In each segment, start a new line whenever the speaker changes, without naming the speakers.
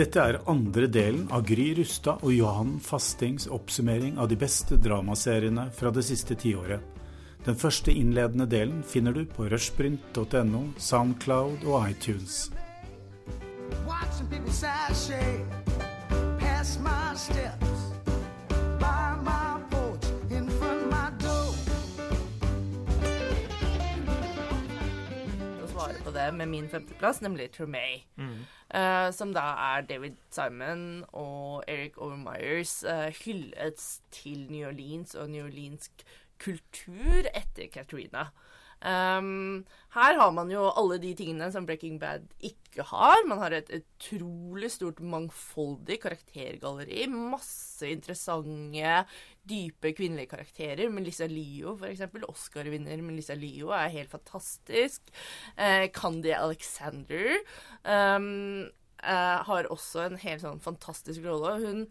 Dette er andre delen av Gry Rustad og Johan Fastings oppsummering av de beste dramaseriene fra det siste tiåret. Den første innledende delen finner du på rushprint.no, Soundcloud og iTunes.
Watching people sashay past my steps,
på det med min femteplass, nemlig Tremay. Eh, som da er David Simon og Eric Overmyers uh, hyllet til New Orleans og New Orleansk kultur etter Katrina. Um, her har man jo alle de tingene som Breaking Bad ikke har. Man har et utrolig stort, mangfoldig karaktergalleri. Masse interessante, dype kvinnelige karakterer. Melissa Leo, for eksempel. Oscar-vinner Melissa Leo er helt fantastisk. Eh, Candy Alexander um, eh, har også en helt sånn fantastisk rolle. Hun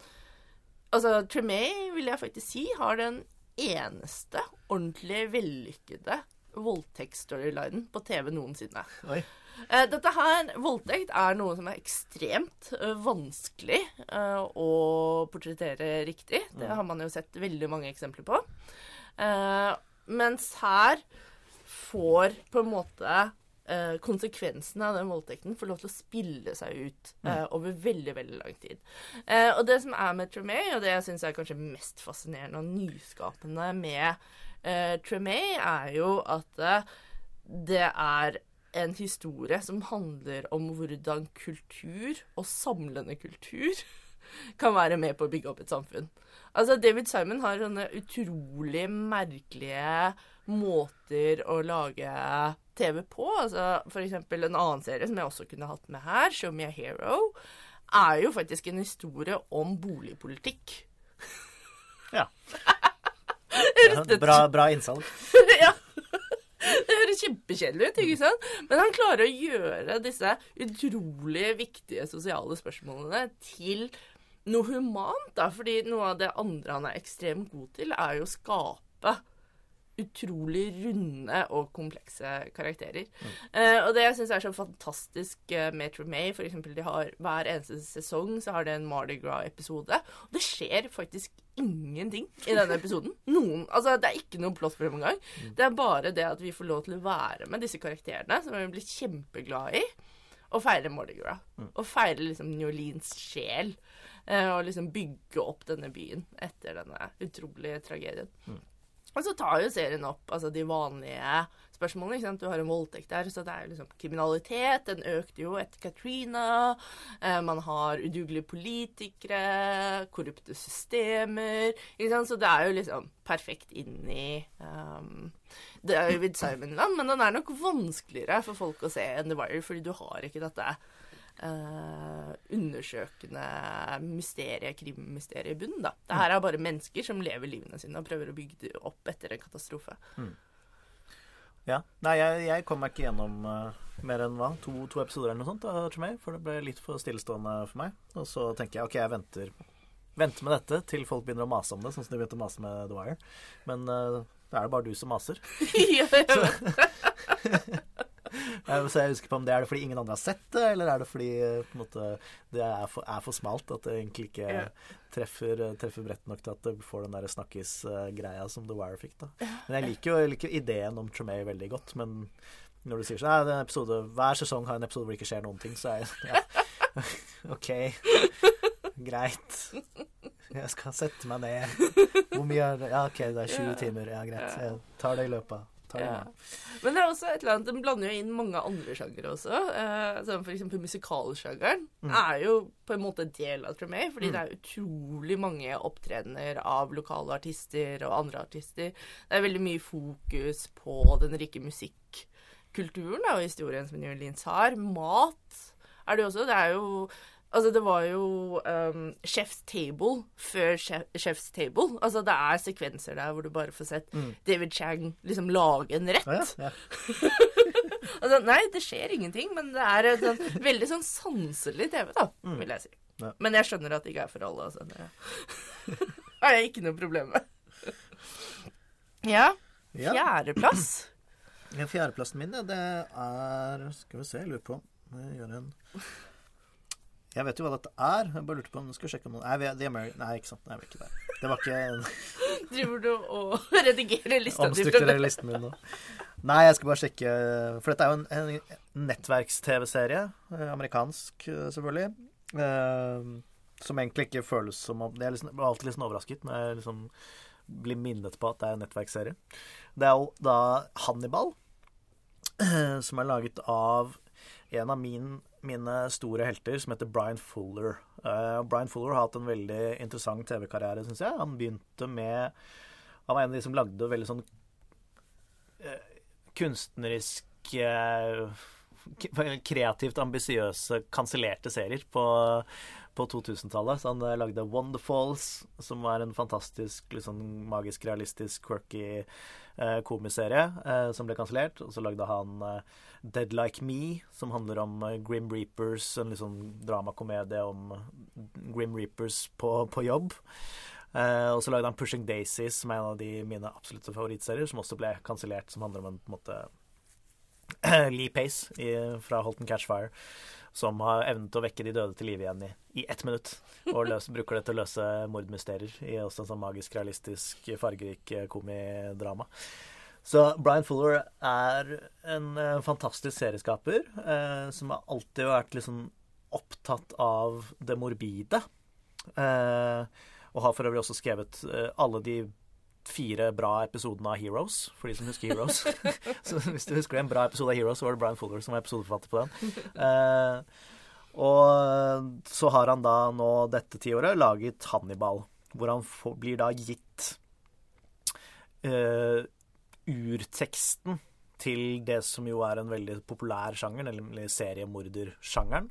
Altså, Tremay, vil jeg faktisk si, har den eneste ordentlig vellykkede voldtektsstorylinen på TV noensinne.
Oi.
Eh, Dette her, voldtekt, er noe som er ekstremt eh, vanskelig eh, å portrettere riktig. Det har man jo sett veldig mange eksempler på. Mens her får på en måte konsekvensene av den voldtekten får lov til å spille seg ut eh, over veldig, veldig lang tid. Uh, og det som er med Tremay, og det jeg syns er kanskje mest fascinerende og nyskapende med uh, Tremay, er jo at det er en historie som handler om hvordan kultur, og samlende kultur, kan være med på å bygge opp et samfunn. Altså, David Simon har sånne utrolig merkelige måter å lage TV på. Altså, for eksempel en annen serie som jeg også kunne hatt med her, Show Me a Hero, er jo faktisk en historie om boligpolitikk.
Ja. Bra, bra innsalg.
ja. Det høres kjempekjedelig ut, ikke sant? Men han klarer å gjøre disse utrolig viktige sosiale spørsmålene til noe humant, da. Fordi noe av det andre han er ekstremt god til, er jo å skape utrolig runde og komplekse karakterer. Eh, og det jeg syns er så fantastisk eh, med Tremay, eksempel de har hver eneste sesong så har det en Mardi Gras-episode. Og det skjer faktisk ingenting i denne episoden. Noen, altså Det er ikke noe plott for dem engang. Det er bare det at vi får lov til å være med disse karakterene, som vi blir kjempeglade i, og feire Mardi Gras. Og feire liksom New Orleans sjel. eh, Og liksom bygge opp denne byen etter denne utrolige tragedien. Og så tar jo serien opp altså, de vanlige spørsmålene. Du har en voldtekt der, så det er liksom kriminalitet. Den økte jo etter Katrina. Eh, man har udugelige politikere, korrupte systemer. Så det er jo liksom perfekt inn i um, David Simon-land. Men den er nok vanskeligere for folk å se enn The Wire, fordi du har ikke dette eh, undersøkende mysteriet, krimmysteriet i bunnen. da. Det her er bare mennesker som lever livene sine og prøver å bygge det opp etter en katastrofe.
Ja. Nei, jeg, jeg kom meg ikke gjennom uh, mer enn hva, to, to episoder eller noe sånt Tremay, for det ble litt for stillestående for meg. Og så tenker jeg ok, jeg venter, venter med dette til folk begynner å mase om det, sånn som de begynte å mase med The Wire. Men uh, da er det bare du som maser.
ja, jeg vet.
Eh, Så jeg husker på om det er det fordi ingen andre har sett det, eller er det fordi eh, måte, det er for, er for smalt at det egentlig ikke
Ja.
treffer, eh, treffer bredt nok til at det får den der snakkis-greia som The Wire fikk. da. Men jeg liker jo jeg liker ideen om Tremay veldig godt, men når du sier sånn, «Nei, episode, hver sesong har en episode hvor det ikke skjer noen ting, så er jeg ja, OK. Greit. Jeg skal sette meg ned. Hvor mye er det? Ja, OK, det er 20 timer. Ja, greit. Jeg tar det i løpet
Ja. Men det er også et eller annet, den blander jo inn mange andre sjangere også. Eh, som eksempel musikalsjangeren er jo på en måte en del av Tremay, fordi det er utrolig mange opptredener av lokale artister og andre artister. Det er veldig mye fokus på den rike musikkulturen og historien som New Orleans har. Mat er det jo også. Det er jo Altså, det var jo um, Chef's Table før chef, Chef's Table. Altså, det er sekvenser der hvor du bare får sett David Chang liksom lage en rett.
Ja, ja.
Altså, nei, det skjer ingenting, men det er et sånn, veldig sånn sanselig TV, da, vil jeg si.
Ja.
Men jeg skjønner at det ikke er for alle. Altså. Det har jeg ikke noe problem med. Ja. Fjerdeplass.
Ja, Fjerdeplassen min, ja, det er Skal vi se, jeg lurer på jeg gjøre en Jeg vet jo hva dette er. Jeg bare lurte på om du skulle sjekke om noen Nei, The American Nei, ikke sant. Nei, vi er ikke der. Det var ikke
Driver du og redigerer lista di?
Omstrukturerer listen min nå. Nei, jeg skal bare sjekke For dette er jo en, en nettverks-TV-serie. eh, Amerikansk, eh, selvfølgelig. eh, som egentlig ikke føles som om Jeg er liksom, alltid litt liksom overrasket når jeg liksom blir minnet på at det er en nettverksserie. Det er jo da Hannibal, som er laget av en av min, mine store helter, som heter Brian Fuller. Uh, Brian Fuller har hatt en veldig interessant TV-karriere, syns jeg. Han begynte med Han var en av de som lagde veldig sånn uh, kunstnerisk uh, Kreativt ambisiøse, kansellerte serier på, på 2000-tallet. Så han lagde Wonderfalls, som var en fantastisk liksom, magisk, realistisk, quirky eh, komiserie eh, som ble kansellert. Og så lagde han eh, Dead Like Me, som handler om eh, Grim Reapers, en litt sånn dramakomedie om Grim Reapers på, på jobb. Eh, og så lagde han Pushing Daisies, som er en av de mine absolutte favorittserier, som også ble kansellert, som handler om en på en måte Lee Pace i, fra Holton Catchfire, som har evnet å vekke de døde til live igjen i, i ett minutt. Og løs, bruker det til å løse mordmysterier i også en sånn magisk, realistisk, fargerik eh, komidrama. Så Brian Fuller er en eh, fantastisk serieskaper eh, som har alltid vært liksom opptatt av det morbide. Eh, og har for øvrig også skrevet eh, alle de fire bra episodene av Heroes, for de som husker Heroes. så hvis du husker en bra episode av Heroes, så var det Brian Fuller som var episodeforfatter på den. Eh, og så har han da nå dette tiåret laget Hannibal, hvor han får, blir da gitt eh, urteksten til det som jo er en veldig populær sjanger, nemlig seriemordersjangeren.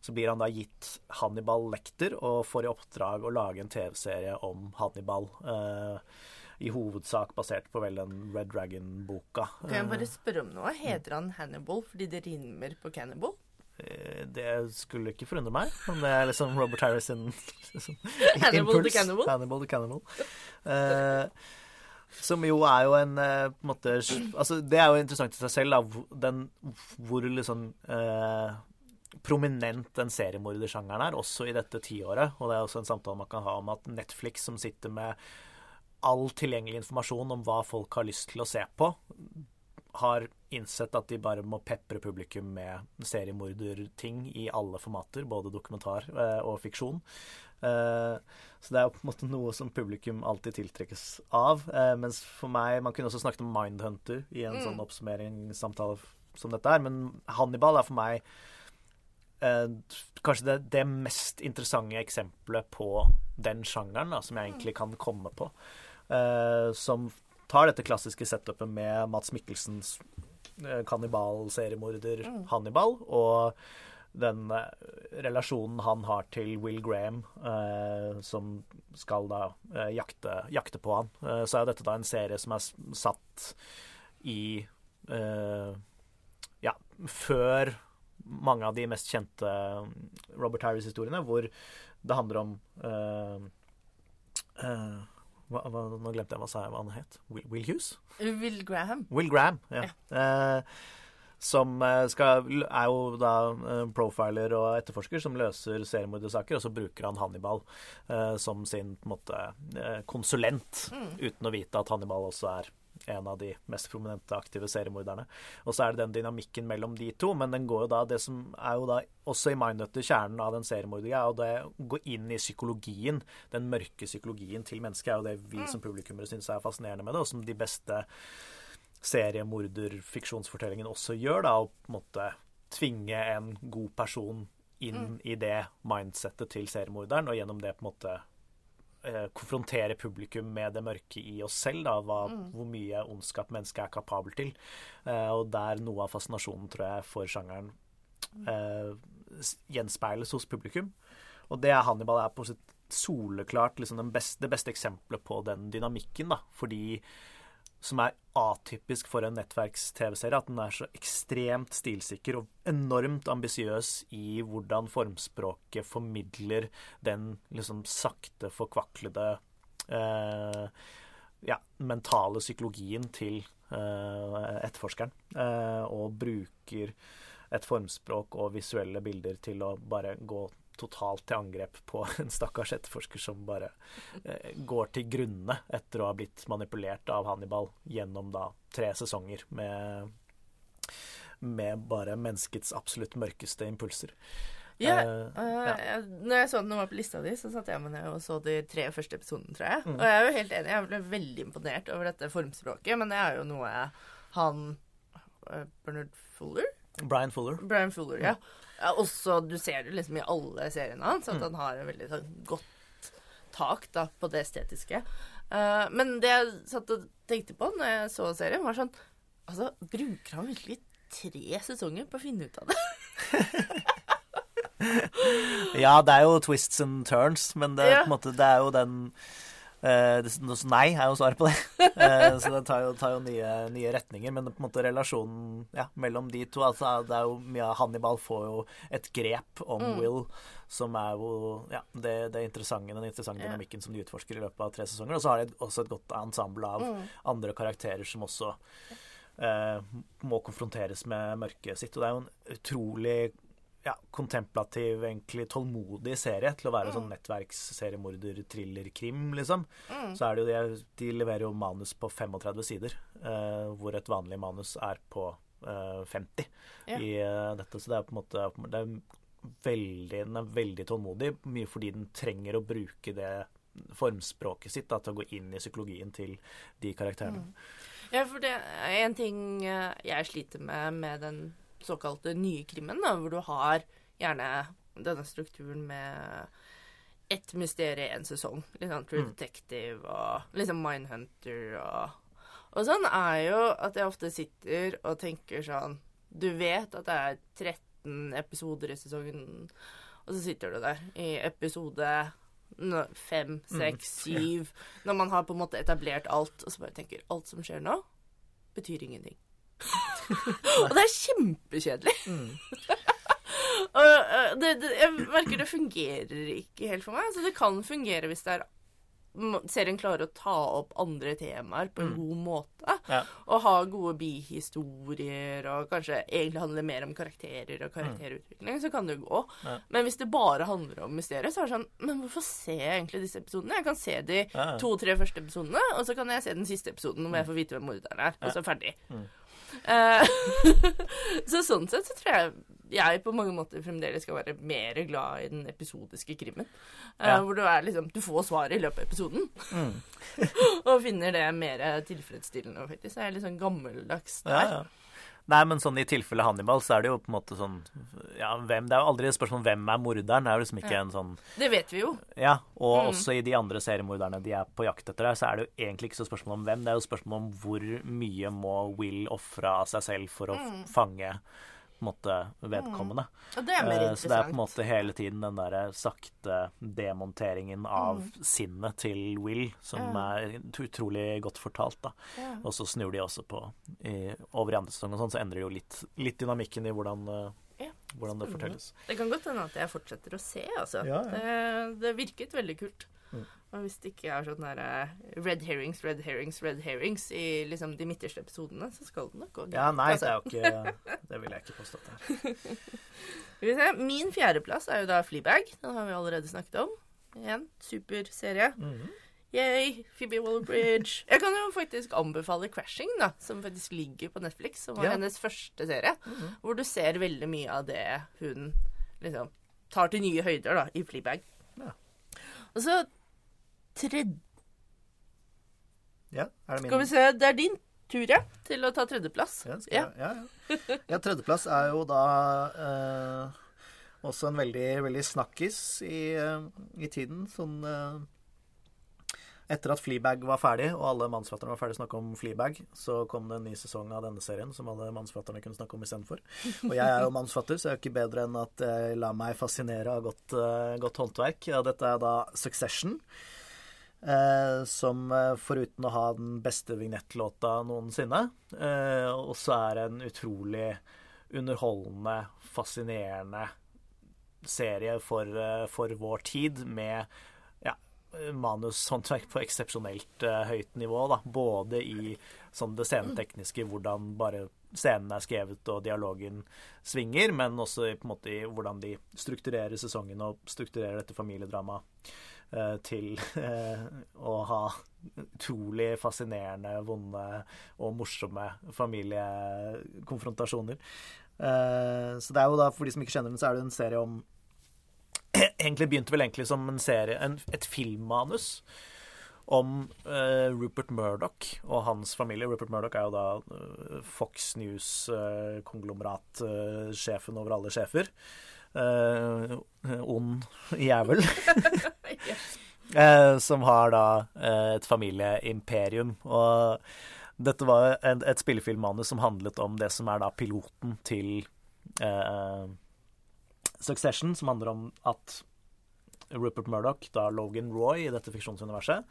Så blir han da gitt Hannibal Lekter og får i oppdrag å lage en TV-serie om Hannibal. Eh, I hovedsak basert på vel den Red Dragon-boka.
Kan jeg bare spørre om noe? Heter han Hannibal fordi det rimer på cannibal?
Eh, Det skulle ikke forundre meg om det er liksom Robert Harris sin liksom,
Hannibal the
impuls.
Cannibal.
Hannibal the Cannibal. Eh, som jo er jo en eh, på en måte Altså, det er jo interessant i seg selv, da, den, hvor liksom eh, prominent den seriemordersjangeren er, også i dette tiåret. Og det er også en samtale man kan ha om at Netflix, som sitter med all tilgjengelig informasjon om hva folk har lyst til å se på, har innsett at de bare må pepre publikum med seriemorderting i alle formater, både dokumentar eh, og fiksjon. Eh, så det er jo på en måte noe som publikum alltid tiltrekkes av. Eh, mens for meg Man kunne også snakket om Mindhunter i en sånn oppsummeringssamtale som dette er, men Hannibal er for meg eh, kanskje det, det mest interessante eksempelet på den sjangeren da, som jeg egentlig kan komme på. Eh, som tar dette klassiske setupet med Mats Mikkelsens eh, kannibal-seriemorder Hannibal, og den eh, relasjonen han har til Will Graham, eh, som skal da eh, jakte, jakte på han. Eh, så er dette da en serie som er satt i eh, Ja, før mange av de mest kjente Robert Harris-historiene, hvor det handler om hva, hva, Nå glemte jeg hva, sa jeg hva han het. Will, Will Hughes?
Will Graham.
Will Graham, ja. Eh, som eh, skal, er jo da eh, profiler og etterforsker som løser seriemordersaker, og så bruker han Hannibal eh, som sin på en måte konsulent, konsulent, uten å vite at Hannibal også er en av de mest prominente aktive seriemorderne. Og så er det den dynamikken mellom de to, men den går jo da Det som er jo da også i Mindnutter kjernen av den seriemordige, er jo det gå inn i psykologien, den mørke psykologien til mennesket, er jo det vi som publikummere syns er fascinerende med det, og som de beste seriemorderfiksjonsfortellingen også gjør, da, å på en måte tvinge en god person inn i det mindsettet til seriemorderen, og gjennom det på en måte konfrontere publikum med det mørke i oss selv, da, hva, hvor mye ondskap mennesket er kapabel til. Eh, og der noe av fascinasjonen, tror jeg, for sjangeren eh, gjenspeiles hos publikum. Og det er Hannibal er på sitt soleklart liksom den beste, det beste eksempelet på den dynamikken, da, fordi som er atypisk for en nettverks-TV-serie. At den er så ekstremt stilsikker og enormt ambisiøs i hvordan formspråket formidler den liksom sakte forkvaklede eh, ja, mentale psykologien til eh, etterforskeren. Eh, og bruker et formspråk og visuelle bilder til å bare gå totalt til angrep på en stakkars etterforsker som bare eh, går til grunne etter å ha blitt manipulert av Hannibal gjennom da tre sesonger med, med bare menneskets absolutt mørkeste impulser.
Ja,
Eh,
øh,
ja.
jeg- Når jeg så den var på lista di, så satte jeg meg ned og så de tre første episodene, tror jeg.
Mm.
Og jeg er jo helt enig, jeg ble veldig imponert over dette formspråket, men det er jo noe han øh, Bernard Fuller?
Brian Fuller.
Brian Fuller, ja. ja også, du ser det liksom i alle seriene hans, at han har en veldig sånn, godt tak da, på det estetiske. Uh, men det jeg satt og tenkte på når jeg så serien, var sånn Altså, bruker han virkelig tre sesonger på å finne ut av det?
Ja, det er jo twists and turns, men det,
Ja.
måte, det er jo den eh, det, Nei er jo svaret på det. Eh, så det tar jo, tar jo nye, nye retninger. Men på en måte relasjonen ja, mellom de to altså, Det er jo mye Hannibal får jo et grep om
Mm.
Will, som er jo ja, det, det interessante, den interessante
Ja.
dynamikken som de utforsker i løpet av tre sesonger. Og så har de også et godt ensemble av
Mm.
andre karakterer som også eh, må konfronteres med mørket sitt. Og det er jo en utrolig ja, kontemplativ, egentlig tålmodig serie til å være sånn nettverksseriemorder, thriller, krim, liksom. Så er det jo det De leverer jo manus på 35 sider, eh, hvor et vanlig manus er på eh, 50
Ja.
i eh, dette. Så det er på en måte det er veldig, Den er veldig tålmodig, mye fordi den trenger å bruke det formspråket sitt da, til å gå inn i psykologien til de karakterene.
Ja, for det er en ting eh, jeg sliter med med den såkalte nye krimmen, da, hvor du har gjerne denne strukturen med ett mysterium en sesong. Litt sånn True
Mm.
Detective og liksom Mindhunter og Og sånn er jo at jeg ofte sitter og tenker sånn Du vet at det er 13 episoder i sesongen, og så sitter du der i episode fem, seks, syv Når man har på en måte etablert alt, og så bare tenker alt som skjer nå, betyr ingenting. og det er kjempekjedelig. og, øh, det, det, jeg merker det fungerer ikke helt for meg. Så det kan fungere hvis det er serien klarer å ta opp andre temaer på en god måte.
Ja.
Og ha gode bihistorier, og kanskje egentlig handle mer om karakterer og karakterutvikling, så kan det jo gå.
Ja.
Men hvis det bare handler om mysteriet, så er det sånn Men hvorfor ser jeg egentlig disse episodene? Jeg kan se de
Ja,
to-tre første episodene, og så kan jeg se den siste episoden hvor jeg får vite hvem morderen er, og så ferdig.
Mm.
Eh, så sånn sett så tror jeg jeg på mange måter fremdeles skal være mer glad i den episodiske krimmen. Eh,
Ja.
Hvor du er liksom Du får svaret i løpet av episoden.
Mm.
og finner det mer tilfredsstillende, faktisk. Jeg er litt sånn gammeldags der.
Ja, ja. Nei, men sånn i tilfelle Hannibal, så er det jo på en måte sånn Ja, hvem Det er jo aldri et spørsmål om hvem er morderen. Det er jo liksom ikke
Ja.
en sånn
Det vet vi jo.
Ja, og
Mm.
også i de andre seriemorderne de er på jakt etter her, så er det jo egentlig ikke så spørsmål om hvem, det er jo spørsmål om hvor mye må Will ofre av seg selv for å
Mm.
fange på en måte vedkommende.
Mm. det er mer
Eh, Så det er på en måte hele tiden den derre sakte demonteringen av sinnet til Will, som
Mm.
Er utrolig godt fortalt, da.
Ja.
Og så snur de også på i, over i andre sesong og sånn, så endrer det jo litt, litt dynamikken i hvordan, eh,
Ja,
hvordan det fortelles.
Det kan godt hende at jeg fortsetter å se, altså.
Ja, ja.
Det, det virket veldig kult.
Mm.
Og hvis det ikke er sånn der eh, red herrings, red herrings, red herrings i liksom de midterste episodene, så skal det nok gå greit.
Ja, nei, det
altså.
er jo ikke Det vil jeg ikke påstå at det er.
Min fjerdeplass er jo da Fleabag. Den har vi allerede snakket om. Igjen, superserie.
Mhm.
Yay, Phoebe Waller-Bridge. Jeg kan jo faktisk anbefale Crashing, da, som faktisk ligger på Netflix, som var
Ja.
hennes første serie.
Mhm.
Hvor du ser veldig mye av det hun liksom tar til nye høyder da, i Fleabag.
Ja.
Og så tredje
Ja, er det min
Skal vi se, det er din tur, ja, til å ta tredjeplass.
Ja, jeg, ja, ja. ja, tredjeplass er jo da eh, også en veldig, veldig snakkis i, eh, i tiden. Sånn eh, Etter at Fleabag var ferdig, og alle mannsfatterne var ferdig å snakke om Fleabag, så kom det en ny sesong av denne serien som alle mannsfatterne kunne snakke om istedenfor. Og jeg er jo mannsfatter, så jeg er jo ikke bedre enn at jeg lar meg fascinere av godt, eh, godt håndverk. Ja, dette er da Succession. Eh, som eh, foruten å ha den beste vignettlåta noensinne, eh, også er en utrolig underholdende, fascinerende serie for, eh, for vår tid, med ja, manushåndverk på eksepsjonelt eh, høyt nivå. Da. Både i sånn det scenetekniske, hvordan bare scenene er skrevet og dialogen svinger, men også i, måte i hvordan de strukturerer sesongen og strukturerer dette familiedramaet til eh, å ha utrolig fascinerende, vonde og morsomme familiekonfrontasjoner. Eh, så det er jo da, for de som ikke kjenner den, så er det en serie om Egentlig begynte vel egentlig som en serie, en, et filmmanus om uh, Rupert Murdoch og hans familie. Rupert Murdoch er jo da eh, Fox News-konglomeratsjefen over alle sjefer. Eh, ond jævel. Eh, som har da eh, et familieimperium. Og dette var en, et spillefilmmanus som handlet om det som er da piloten til eh, Succession, som handler om at Rupert Murdoch, da Logan Roy i dette fiksjonsuniverset,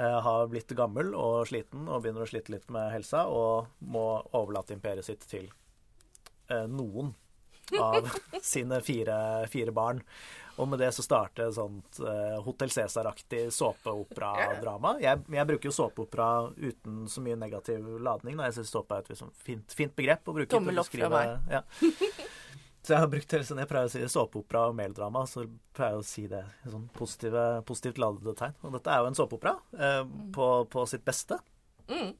eh, har blitt gammel og sliten og begynner å slite litt med helsa og må overlate imperiet sitt til eh, noen av sine fire, fire barn. Og med det så starter et sånt uh, Hotell Cæsar-aktig såpeoperadrama. Jeg, jeg bruker jo såpeopera uten så mye negativ ladning. Da. Jeg syns såpe er et liksom, fint, fint begrep å bruke.
Tommel opp fra
meg. Ja. Så jeg har brukt hele sånn, jeg pleier å si såpeopera og meldrama, så pleier jeg å si det i sånn positive, positivt ladede tegn. Og dette er jo en såpeopera eh, på, på sitt beste.
Mm,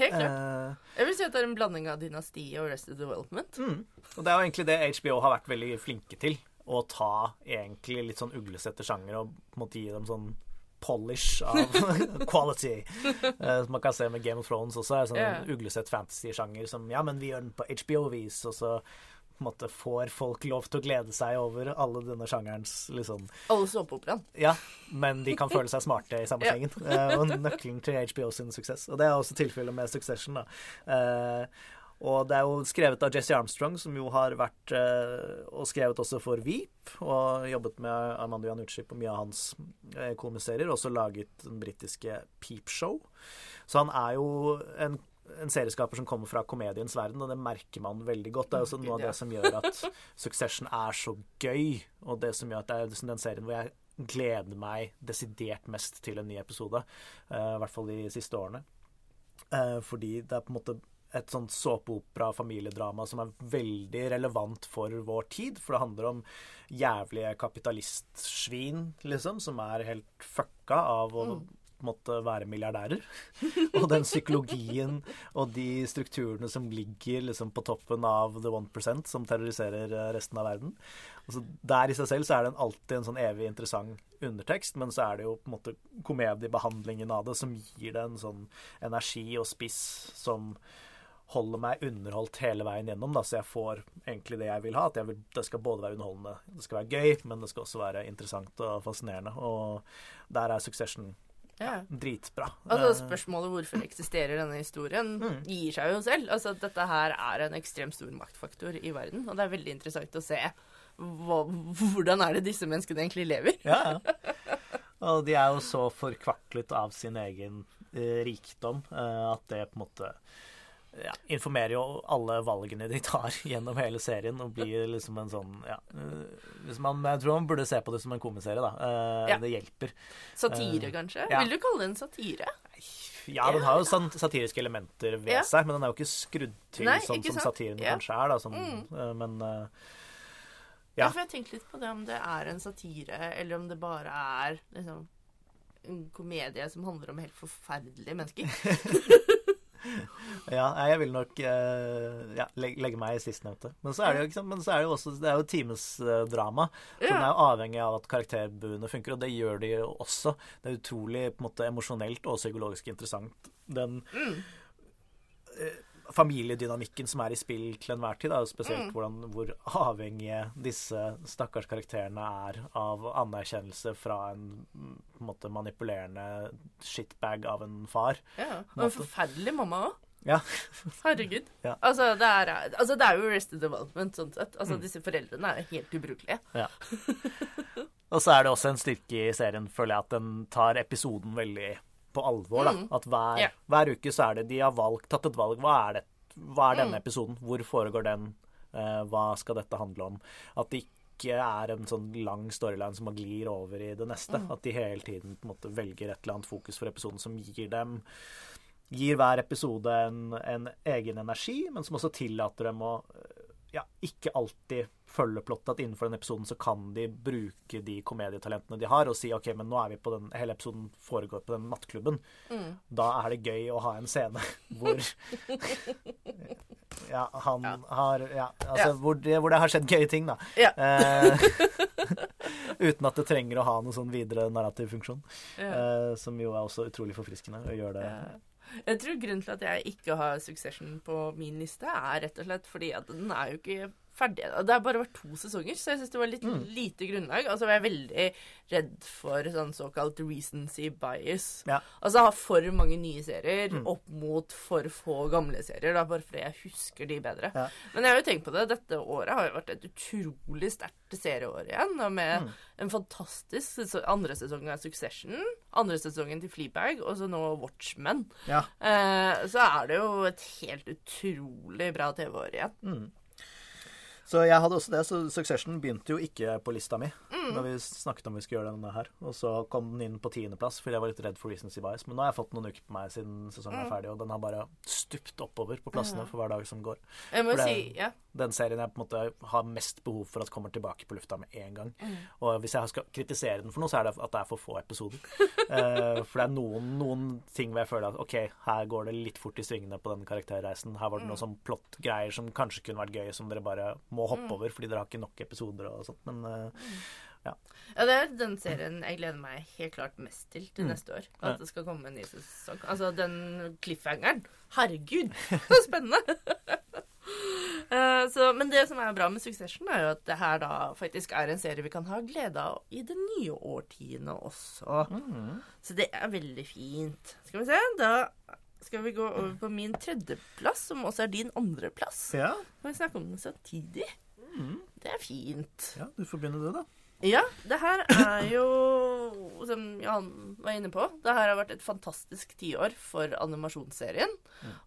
helt klart.
Eh,
Jeg vil si at det er en blanding av dynasti og Rested Development.
Mm. Og det er jo egentlig det HBO har vært veldig flinke til. Å ta egentlig litt sånn uglesette sjanger og på en måte gi dem sånn polish av quality. Uh, som man kan se med Game of Thrones også. Er sånn
yeah.
uglesett fantasy-sjanger som Ja, men vi gjør den på HBO-vis, og så måte får folk lov til å glede seg over alle denne sjangerens liksom
Alle såpeoperaen.
Ja, men de kan føle seg smarte i samme
Ja.
Eh, og nøkkelen til HBO sin suksess. Og det er også tilfellet med Succession, da. Eh, og det er jo skrevet av Jesse Armstrong, som jo har vært eh, Og skrevet også for Veep, og jobbet med Armando Janucci på mye av hans eh, komiserier. Også laget den britiske Peep Show. Så han er jo en en serieskaper som kommer fra komediens verden, og det merker man veldig godt. Det er også noe av det som gjør at Succession er så gøy, og det som gjør at det er liksom den serien hvor jeg gleder meg desidert mest til en ny episode. Uh, I hvert fall de siste årene. Uh, fordi det er på en måte et sånt såpeopera-familiedrama som er veldig relevant for vår tid. For det handler om jævlige kapitalistsvin, liksom, som er helt fucka av å måtte være milliardærer. Og den psykologien og de strukturene som ligger liksom på toppen av the one percent, som terroriserer eh, resten av verden. Altså, der i seg selv så er det alltid en sånn evig interessant undertekst, men så er det jo på en måte komediebehandlingen av det som gir det en sånn energi og spiss som holder meg underholdt hele veien gjennom, da, så jeg får egentlig det jeg vil ha. At jeg vil, det skal både være underholdende, det skal være gøy, men det skal også være interessant og fascinerende. Og der er Succession
Ja.
dritbra.
Altså
Eh,
Spørsmålet hvorfor eksisterer denne historien,
Mm.
gir seg jo selv. Altså Dette her er en ekstremt stor maktfaktor i verden, og det er veldig interessant å se hva, hvordan er det disse menneskene egentlig lever.
Ja, ja. Og de er jo så forkvaklet av sin egen eh, rikdom eh, at det på en måte ja, informerer jo alle valgene de tar gjennom hele serien, og blir liksom en sånn ja, eh, hvis man, Jeg tror man burde se på det som en komiserie, da. Uh,
Ja.
Det hjelper.
Satire,
uh,
kanskje?
ja.
Vil du kalle det en satire?
Ja, den har jo sånn satiriske elementer ved seg, men den er jo ikke skrudd til
Nei,
sånn som satiren kanskje er, da. Sånn,
Mm.
men uh,
Ja.
Ja.
for jeg tenkte litt på det om det er en satire, eller om det bare er liksom en komedie som handler om helt forferdelige mennesker.
Ja, jeg vil nok eh, ja, legge, meg i sistnevnte. Men så er det jo, men så er det jo også Det er jo timesdrama. Som den er jo avhengig av at karakterbuene funker, og det gjør de jo også. Det er utrolig på en måte emosjonelt og psykologisk interessant. Den eh, familiedynamikken som er i spill til enhver tid, er jo spesielt hvordan, hvor avhengige disse stakkars karakterene er av anerkjennelse fra en mm, på en måte manipulerende shitbag av en far.
Ja. Og en forferdelig mamma òg.
Ja.
Herregud.
Ja.
Altså, det er, altså, det er jo Arrested Development, sånn sett.
Mm.
Altså, Disse foreldrene er jo helt ubrukelige.
Ja. Og så er det også en styrke i serien, føler jeg, at den tar episoden veldig på alvor. da. At hver,
yeah.
hver uke så er det de har valgt, tatt et valg. Hva er, det, hva er
Mm.
denne episoden? Hvor foregår den? Eh, hva skal dette handle om? At det ikke er en sånn lang storyline som man glir over i det neste.
Mm.
At de hele tiden på en måte velger et eller annet fokus for episoden som gir dem gir hver episode en, en egen energi, men som også tillater dem å ja, ikke alltid følge plottet. At innenfor den episoden så kan de bruke de komedietalentene de har, og si OK, men nå er vi på den Hele episoden foregår på den nattklubben. Da er det gøy å ha en scene hvor Ja, han har Ja, altså
Ja.
Hvor, det, hvor det har skjedd gøye ting, da.
Ja.
Eh, uten at det trenger å ha noen sånn videre narrativ funksjon.
Ja.
Eh, som jo er også utrolig forfriskende å gjøre det.
Jeg tror grunnen til at jeg ikke har Succession på min liste, er rett og slett fordi at den er jo ikke ferdig. Det har bare vært to sesonger, så jeg syns det var litt
Mm.
lite grunnlag. Og så var jeg veldig redd for sånn såkalt recency bias.
Ja.
Altså ha for mange nye serier
Mm.
opp mot for få gamle serier. Da, bare fordi jeg husker de bedre.
Ja.
Men jeg har jo tenkt på det. Dette året har jo vært et utrolig sterkt serieår igjen. Og med
Mm.
en fantastisk andre sesong av Succession, andre sesongen til Fleabag, og så nå Watchmen.
Ja.
Eh, så er det jo et helt utrolig bra TV-år igjen.
Mm. Så jeg hadde også det, så Succession begynte jo ikke på lista mi
Mm.
når vi snakket om vi skulle gjøre denne her. Og så kom den inn på tiendeplass fordi jeg var litt redd for recency bias. Men nå har jeg fått noen uker på meg siden sesongen
Mm.
er ferdig, og den har bare stupt oppover på plassene for hver dag som går.
Jeg må
For
si, ja.
Den serien jeg på en måte har mest behov for at kommer tilbake på lufta med en gang.
Mm.
Og hvis jeg skal kritisere den for noe, så er det at det er for få episoder. uh, for det er noen, noen ting hvor jeg føler at OK, her går det litt fort i svingene på den karakterreisen. Her var det noen sånn plott-greier som kanskje kunne vært gøy, som dere bare må hoppe over fordi dere har ikke nok episoder og sånt. Men uh,
ja. Det er den serien jeg gleder meg helt klart mest til til
Mm.
neste år.
Ja.
At det skal komme en ny sesong. Altså den cliffhangeren. Herregud, så spennende! Eh, så, men det som er bra med Succession, er jo at det her da faktisk er en serie vi kan ha glede av i det nye årtiende også.
mm.
Så det er veldig fint. Skal vi se, da skal vi gå over på min tredjeplass, som også er din andreplass.
ja.
Kan vi snakke om den samtidig?
Mm.
Det er fint.
ja, du får begynne det, da.
Ja, det her er jo, som Johan var inne på, det her har vært et fantastisk tiår for animasjonsserien.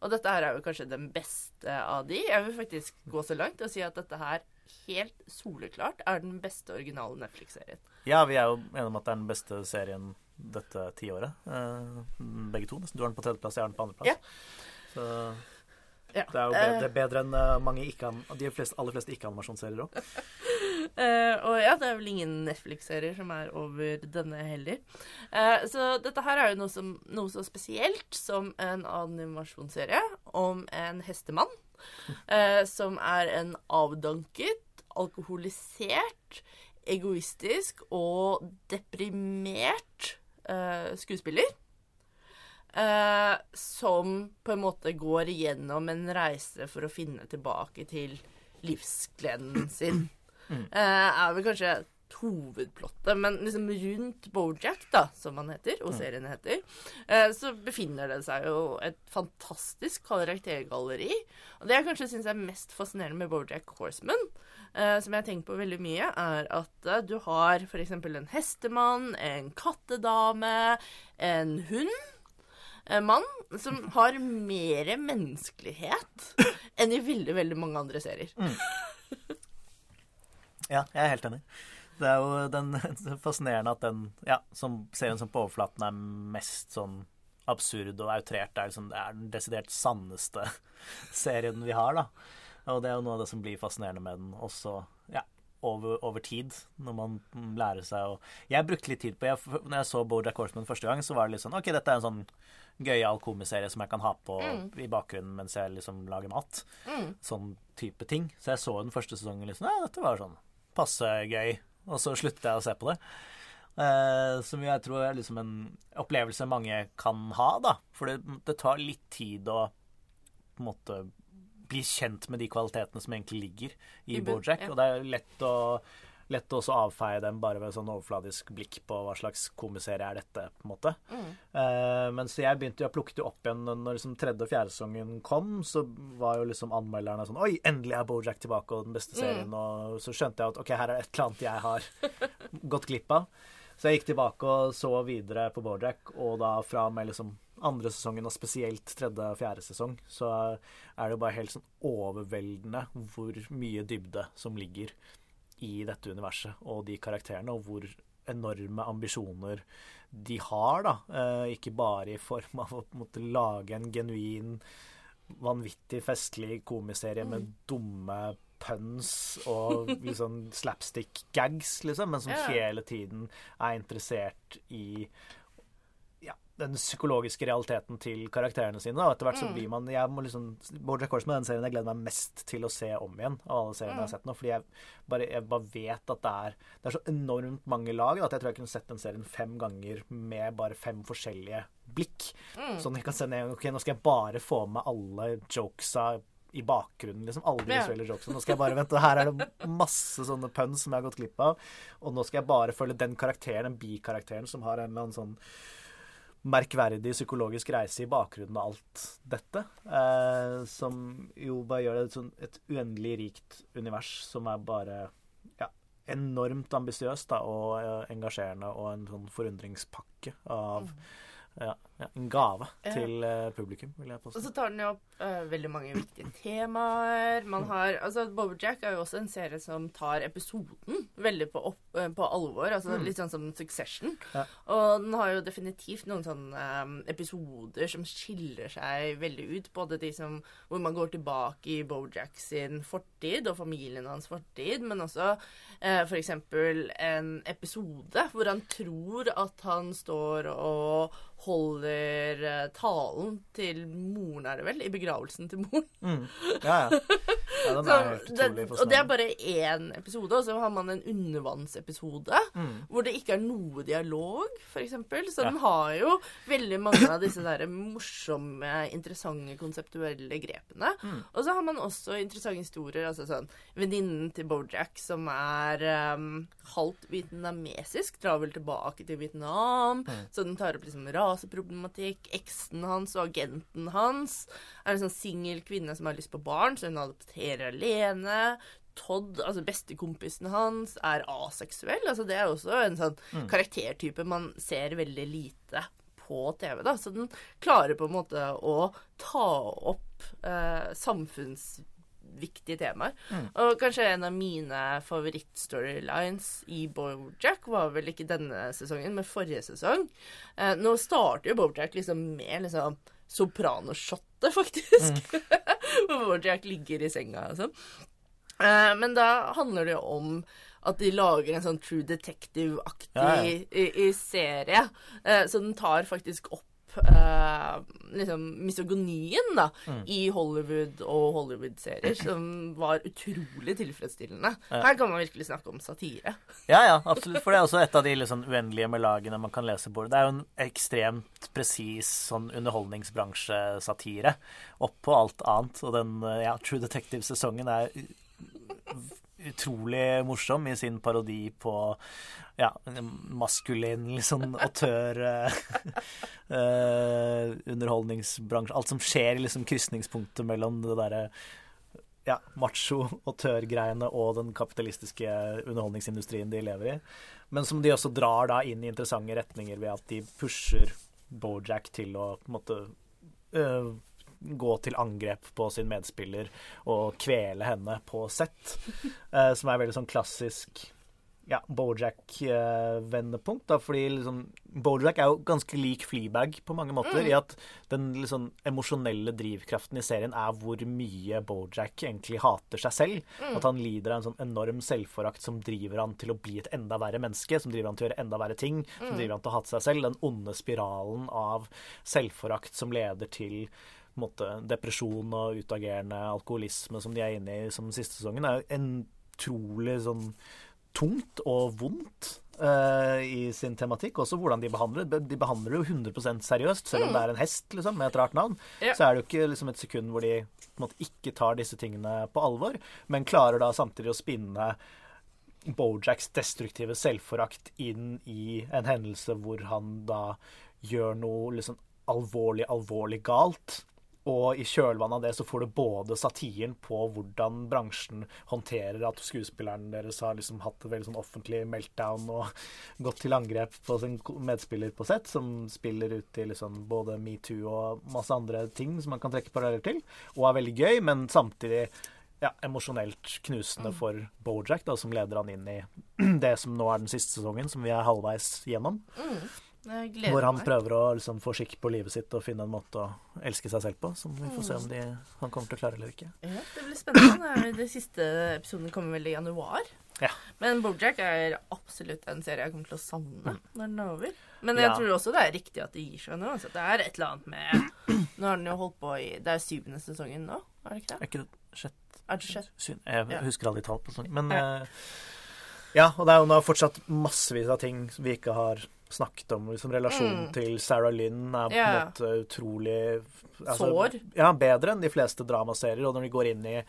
Og dette her er jo kanskje den beste av de. Jeg vil faktisk gå så langt og si at dette her helt soleklart er den beste originale Netflix-serien.
Ja, vi er jo enige om at det er den beste serien dette tiåret. Eh, begge to. Du har den på tredjeplass, jeg har den på andreplass.
Ja.
Så
Ja.
det er jo bedre, det er bedre enn eh, mange ikke, de fleste, aller fleste ikke-animasjonsserier òg.
uh, og ja, det er vel ingen Netflix-serier som er over denne heller. Uh, så dette her er jo noe, som, noe så spesielt som en animasjonsserie om en hestemann uh, som er en avdanket, alkoholisert, egoistisk og deprimert eh, skuespiller. Uh, som på en måte går igjennom en reise for å finne tilbake til livsgleden sin. Uh, er vel kanskje hovedplottet, men liksom rundt Bojack, da, som han heter, og serien heter, uh, så befinner det seg jo et fantastisk karaktergalleri. Og det jeg kanskje syns er mest fascinerende med Bojack Horseman, eh, som jeg har tenkt på veldig mye, er at eh, du har f.eks. en hestemann, en kattedame, en hund. En mann som har mer menneskelighet enn i veldig, veldig mange andre serier.
Ja, jeg er helt enig. Det er jo den, det er fascinerende at den ja, som serien som på overflaten er mest sånn absurd og outrert, er, liksom, det er den desidert sanneste serien vi har, da. Og det er jo noe av det som blir fascinerende med den også, ja, over, over tid, når man lærer seg å Jeg brukte litt tid på jeg, Når jeg så Bojack Horseman første gang, så var det litt sånn OK, dette er en sånn gøyal komiserie som jeg kan ha på i bakgrunnen mens jeg liksom lager mat. Sånn type ting. Så jeg så den første sesongen liksom Ja, dette var sånn passe gøy. Og så sluttet jeg å se på det. Eh, som jeg tror er liksom en opplevelse mange kan ha, da. For det, det tar litt tid å på en måte bli kjent med de kvalitetene som egentlig ligger i
I
Bojack.
ja.
Og det er lett å Lett å også avfeie dem bare ved sånn overfladisk blikk på hva slags komiserie er dette, på en måte.
Mm.
Uh, men så jeg begynte jo å plukke det opp igjen når liksom tredje og fjerde sesongen kom. Så var jo liksom anmelderne sånn Oi, endelig er Bojack tilbake og den beste
Mm.
serien. Og så skjønte jeg at OK, her er et eller annet jeg har gått glipp av. Så jeg gikk tilbake og så videre på Bojack, og da fra med liksom andre sesongen, og spesielt tredje og fjerde sesong, så er det jo bare helt sånn overveldende hvor mye dybde som ligger i dette universet og de karakterene, og hvor enorme ambisjoner de har, da. Eh, ikke bare i form av å på en måte lage en genuin, vanvittig festlig komiserie med dumme puns og liksom slapstick gags, liksom, men som hele tiden er interessert i den psykologiske realiteten til karakterene sine. Og etter hvert så blir man jeg må liksom, Bojack Horseman er den serien jeg gleder meg mest til å se om igjen. Av alle seriene jeg har sett nå. Fordi jeg bare, jeg bare vet at det er Det er så enormt mange lag da, at jeg tror jeg kunne sett den serien fem ganger med bare fem forskjellige blikk. Sånn jeg kan se ned Ok, nå skal jeg bare få med alle jokesa i bakgrunnen, liksom. Alle de
Ja.
visuelle jokesene. Nå skal jeg bare vente, her er det masse sånne puns som jeg har gått glipp av. Og nå skal jeg bare følge den karakteren, den bikarakteren, som har en eller annen sånn merkverdig psykologisk reise i bakgrunnen av alt dette. Eh, som jo bare gjør det et, sånn, et uendelig rikt univers som er bare ja, enormt ambisiøst og eh, engasjerende, og en sånn forundringspakke av ja, ja, en gave til uh, publikum, vil jeg påstå.
Og så tar den jo opp uh, veldig mange viktige temaer. Man har, altså Bobojack er jo også en serie som tar episoden veldig på, opp, uh, på alvor. altså Litt sånn som Succession.
Ja.
Og den har jo definitivt noen sånne um, episoder som skiller seg veldig ut. Både de som, hvor man går tilbake i Bojack sin fortid og familien hans fortid, men også uh, f.eks. en episode hvor han tror at han står og holder eh, talen til moren, er det vel, i begravelsen til moren.
Mm. Ja, ja. ja den er helt
det,
utrolig
og det er bare én episode, og så har man en undervannsepisode
Mm.
hvor det ikke er noe dialog, f.eks. Så
Ja.
den har jo veldig mange av disse der morsomme, interessante, konseptuelle grepene.
Mm.
Og så har man også interessante historier. altså sånn Venninnen til Bojack som er um, halvt vietnamesisk, drar vel tilbake til Vietnam.
Mm.
Så den tar opp liksom raseproblematikk. Eksen hans og agenten hans er en sånn singel kvinne som har lyst på barn, så hun adopterer alene. Todd, altså bestekompisen hans, er aseksuell. Altså det er også en sånn karaktertype man ser veldig lite på TV. da, Så den klarer på en måte å ta opp eh, samfunnsviktige temaer. Og kanskje en av mine favorittstorylines i Bojack var vel ikke denne sesongen, men forrige sesong. Eh, nå starter jo Bojack liksom med liksom sopranoshotet, faktisk. Hvor Bojack ligger i senga og sånn. Eh, men da handler det jo om at de lager en sånn True Detective-aktig
Ja, ja.
i, i serie. Eh, så den tar faktisk opp eh, liksom misogonien da,
Mm.
i Hollywood og Hollywood-serier, som var utrolig tilfredsstillende.
Ja.
Her kan man virkelig snakke om satire.
Ja, ja, absolutt. For det er også et av de liksom uendelige med lagene man kan lese på. Det er jo en ekstremt presis sånn underholdningsbransjesatire oppå alt annet. Og den eh, ja, True Detective-sesongen er utrolig morsom i sin parodi på ja, maskulin liksom autør uh, underholdningsbransje. Alt som skjer i liksom krysningspunktet mellom det derre ja, macho og den kapitalistiske underholdningsindustrien de lever i. Men som de også drar da inn i interessante retninger ved at de pusher Bojack til å på en måte øh, gå til angrep på sin medspiller og kvele henne på sett. eh, som er veldig sånn klassisk ja, Bojack-vendepunkt. da, fordi liksom, Bojack er jo ganske lik Fleabag på mange måter, i at den liksom, emosjonelle drivkraften i serien er hvor mye Bojack egentlig hater seg selv. At han lider av en sånn enorm selvforakt som driver han til å bli et enda verre menneske, som driver han til å gjøre enda verre ting, som driver han til å hate seg selv. Den onde spiralen av selvforakt som leder til måte, depresjon og utagerende alkoholisme som de er inne i som siste sesongen, er jo en utrolig sånn tungt og vondt uh, i sin tematikk. Også hvordan de behandler det. De behandler det jo 100 seriøst, selv om det er en hest liksom, med et rart navn.
Ja.
Så er det jo ikke liksom, et sekund hvor de måte, ikke tar disse tingene på alvor, men klarer da samtidig å spinne Bojacks destruktive selvforakt inn i en hendelse hvor han da gjør noe liksom alvorlig, alvorlig galt. Og i kjølvannet av det så får du både satiren på hvordan bransjen håndterer at skuespilleren deres har liksom hatt et veldig sånn offentlig meltdown og gått til angrep på sin medspiller på sett, som spiller ut i liksom både metoo og masse andre ting som man kan trekke paralleller til, og er veldig gøy, men samtidig ja, emosjonelt knusende for Bojack, da, som leder han inn i det som nå er den siste sesongen, som vi er halvveis gjennom.
Gleder
Hvor han prøver å liksom, få skikk på livet sitt og finne en måte å elske seg selv på. Som vi får se om de, han kommer til å klare eller ikke.
Ja, det blir spennende. Det er- siste episoden kommer vel i januar.
Ja.
Men Bojack er absolutt en serie jeg kommer til å savne når den er over. Men jeg
Ja.
tror også det er riktig at det gir seg nå. Så det er et eller annet med Nå har den jo holdt på i Det er syvende sesongen nå, er det ikke det?
Er ikke det sjett,
Er det sjette?
syn, Jeg husker aldri tall på sånn. Men
Ja.
eh, ja, og det er jo nå fortsatt massevis av ting vi ikke har snakket om. Liksom relasjonen
Mm.
til Sarah Lynn er på en måte utrolig
Sår.
Ja, bedre enn de fleste dramaserier. Og når de går inn i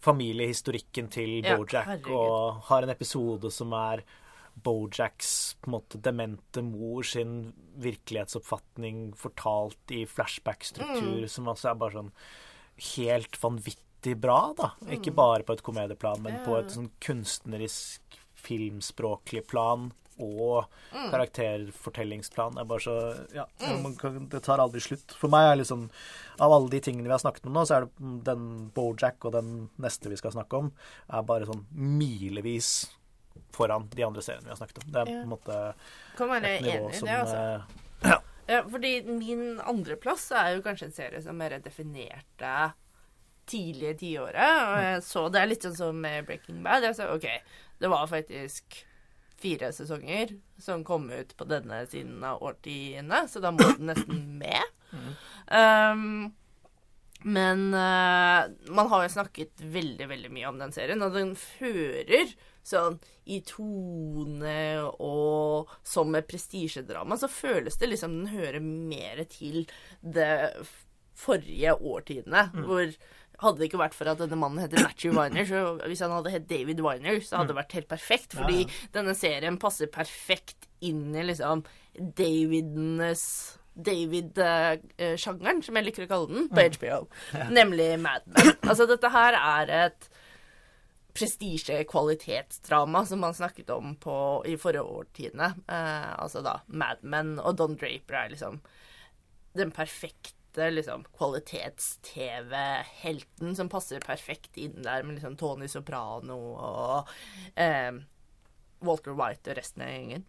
familiehistorikken til
Ja,
Bojack
herregud.
og har en episode som er Bojacks på en måte demente mor sin virkelighetsoppfatning fortalt i flashback-struktur,
Mm.
som altså er bare sånn helt vanvittig bra, da. Ikke bare på et komedieplan, men på et sånn kunstnerisk, filmspråklig plan og karakterfortellingsplan. Det er bare så Ja, man kan, det tar aldri slutt. For meg er liksom Av alle de tingene vi har snakket om nå, så er det den Bojack og den neste vi skal snakke om, er bare sånn milevis foran de andre seriene vi har snakket om. Det er på en måte
Kan være
et nivå som
det, altså.
eh,
Ja, fordi min andreplass er jo kanskje en serie som mer definerte tidlige tiåret. Og jeg så Det er litt sånn som Breaking Bad. Jeg sa OK, det var faktisk fire sesonger som kom ut på denne siden av årtiene, så da må den nesten med. Um, men uh, man har jo snakket veldig, veldig mye om den serien, og den fører sånn i tone og som et prestisjedrama, så føles det liksom den hører mer til det forrige årtidene, hvor hadde det ikke vært for at denne mannen heter Matthew Weiner, så hvis han hadde hett David Weiner, så hadde det vært helt perfekt, fordi denne serien passer perfekt inn i liksom Davidenes David-sjangeren, som jeg liker å kalle den, på HBO. Nemlig Mad Men. Altså, dette her er et prestisje-kvalitetsdrama som man snakket om på, i forrige årtiende. Eh, altså da Mad Men og Don Draper er liksom den perfekte liksom, kvalitets-TV-helten som passer perfekt inn der med liksom Tony Soprano og eh, Walter White og resten av gjengen.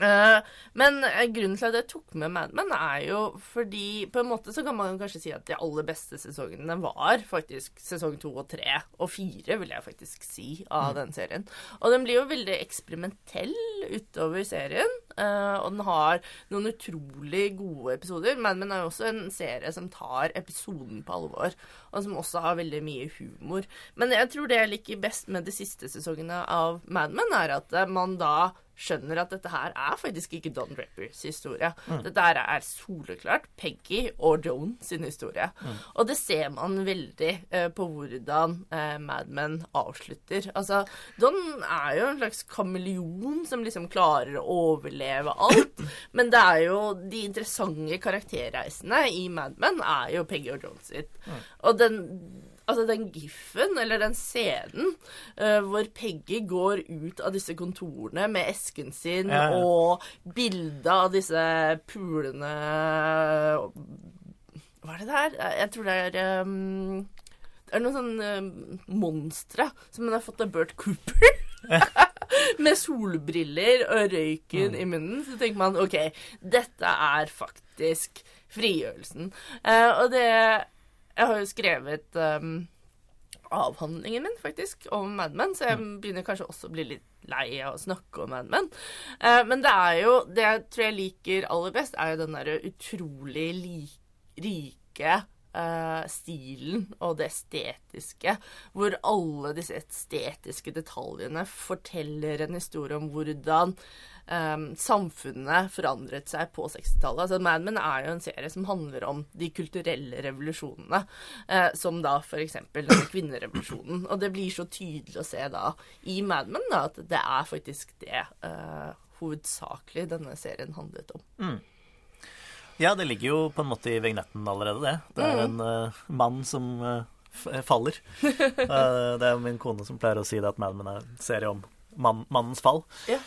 Eh, men eh, grunnen til at jeg tok med Mad Men, er jo fordi På en måte så kan man kanskje si at de aller beste sesongene var faktisk sesong to og tre, og fire, vil jeg faktisk si, av den serien. Og den blir jo veldig eksperimentell utover serien, og den har noen utrolig gode episoder. Mad Men er jo også en serie som tar episoden på alvor, og som også har veldig mye humor. Men jeg tror det jeg liker best med de siste sesongene av Mad Men, er at eh, man da skjønner at dette her er faktisk ikke Don Drappers historie. Dette her er soleklart Peggy og Joan sin historie. Og det ser man veldig eh, på hvordan eh, Mad Men avslutter. Altså, Don er jo en slags kameleon som liksom klarer å overleve alt. Men det er jo de interessante karakterreisene i Mad Men er jo Peggy og Joan sitt. Og den Altså den giffen, eller den scenen, uh, hvor Peggy går ut av disse kontorene med esken sin
Ja, ja.
og bildet av disse pulene Hva er det der? Jeg tror det er um, Det er noen sånne um, monstre som hun har fått av Bert Cooper. med solbriller og røyken i munnen. Så tenker man OK, dette er faktisk frigjørelsen. Uh, og det Jeg har jo skrevet um, avhandlingen min, faktisk, om Mad Men, så jeg begynner kanskje også å bli litt lei av å snakke om Mad Men. Uh, men det er jo Det jeg tror jeg liker aller best, er jo den derre utrolig like, rike Uh, stilen og det estetiske, hvor alle disse estetiske detaljene forteller en historie om hvordan eh, samfunnet forandret seg på 60-tallet. Altså, Mad Men er jo en serie som handler om de kulturelle revolusjonene, uh, som da f.eks. kvinnerevolusjonen. Og det blir så tydelig å se da i Mad Men da, at det er faktisk det uh, hovedsakelig denne serien handlet om.
Ja, det ligger jo på en måte i vignetten allerede, det. Det er en uh, mann som uh, faller. Det er min kone som pleier å si det at Mad Men er en serie om mann, mannens fall.
Ja.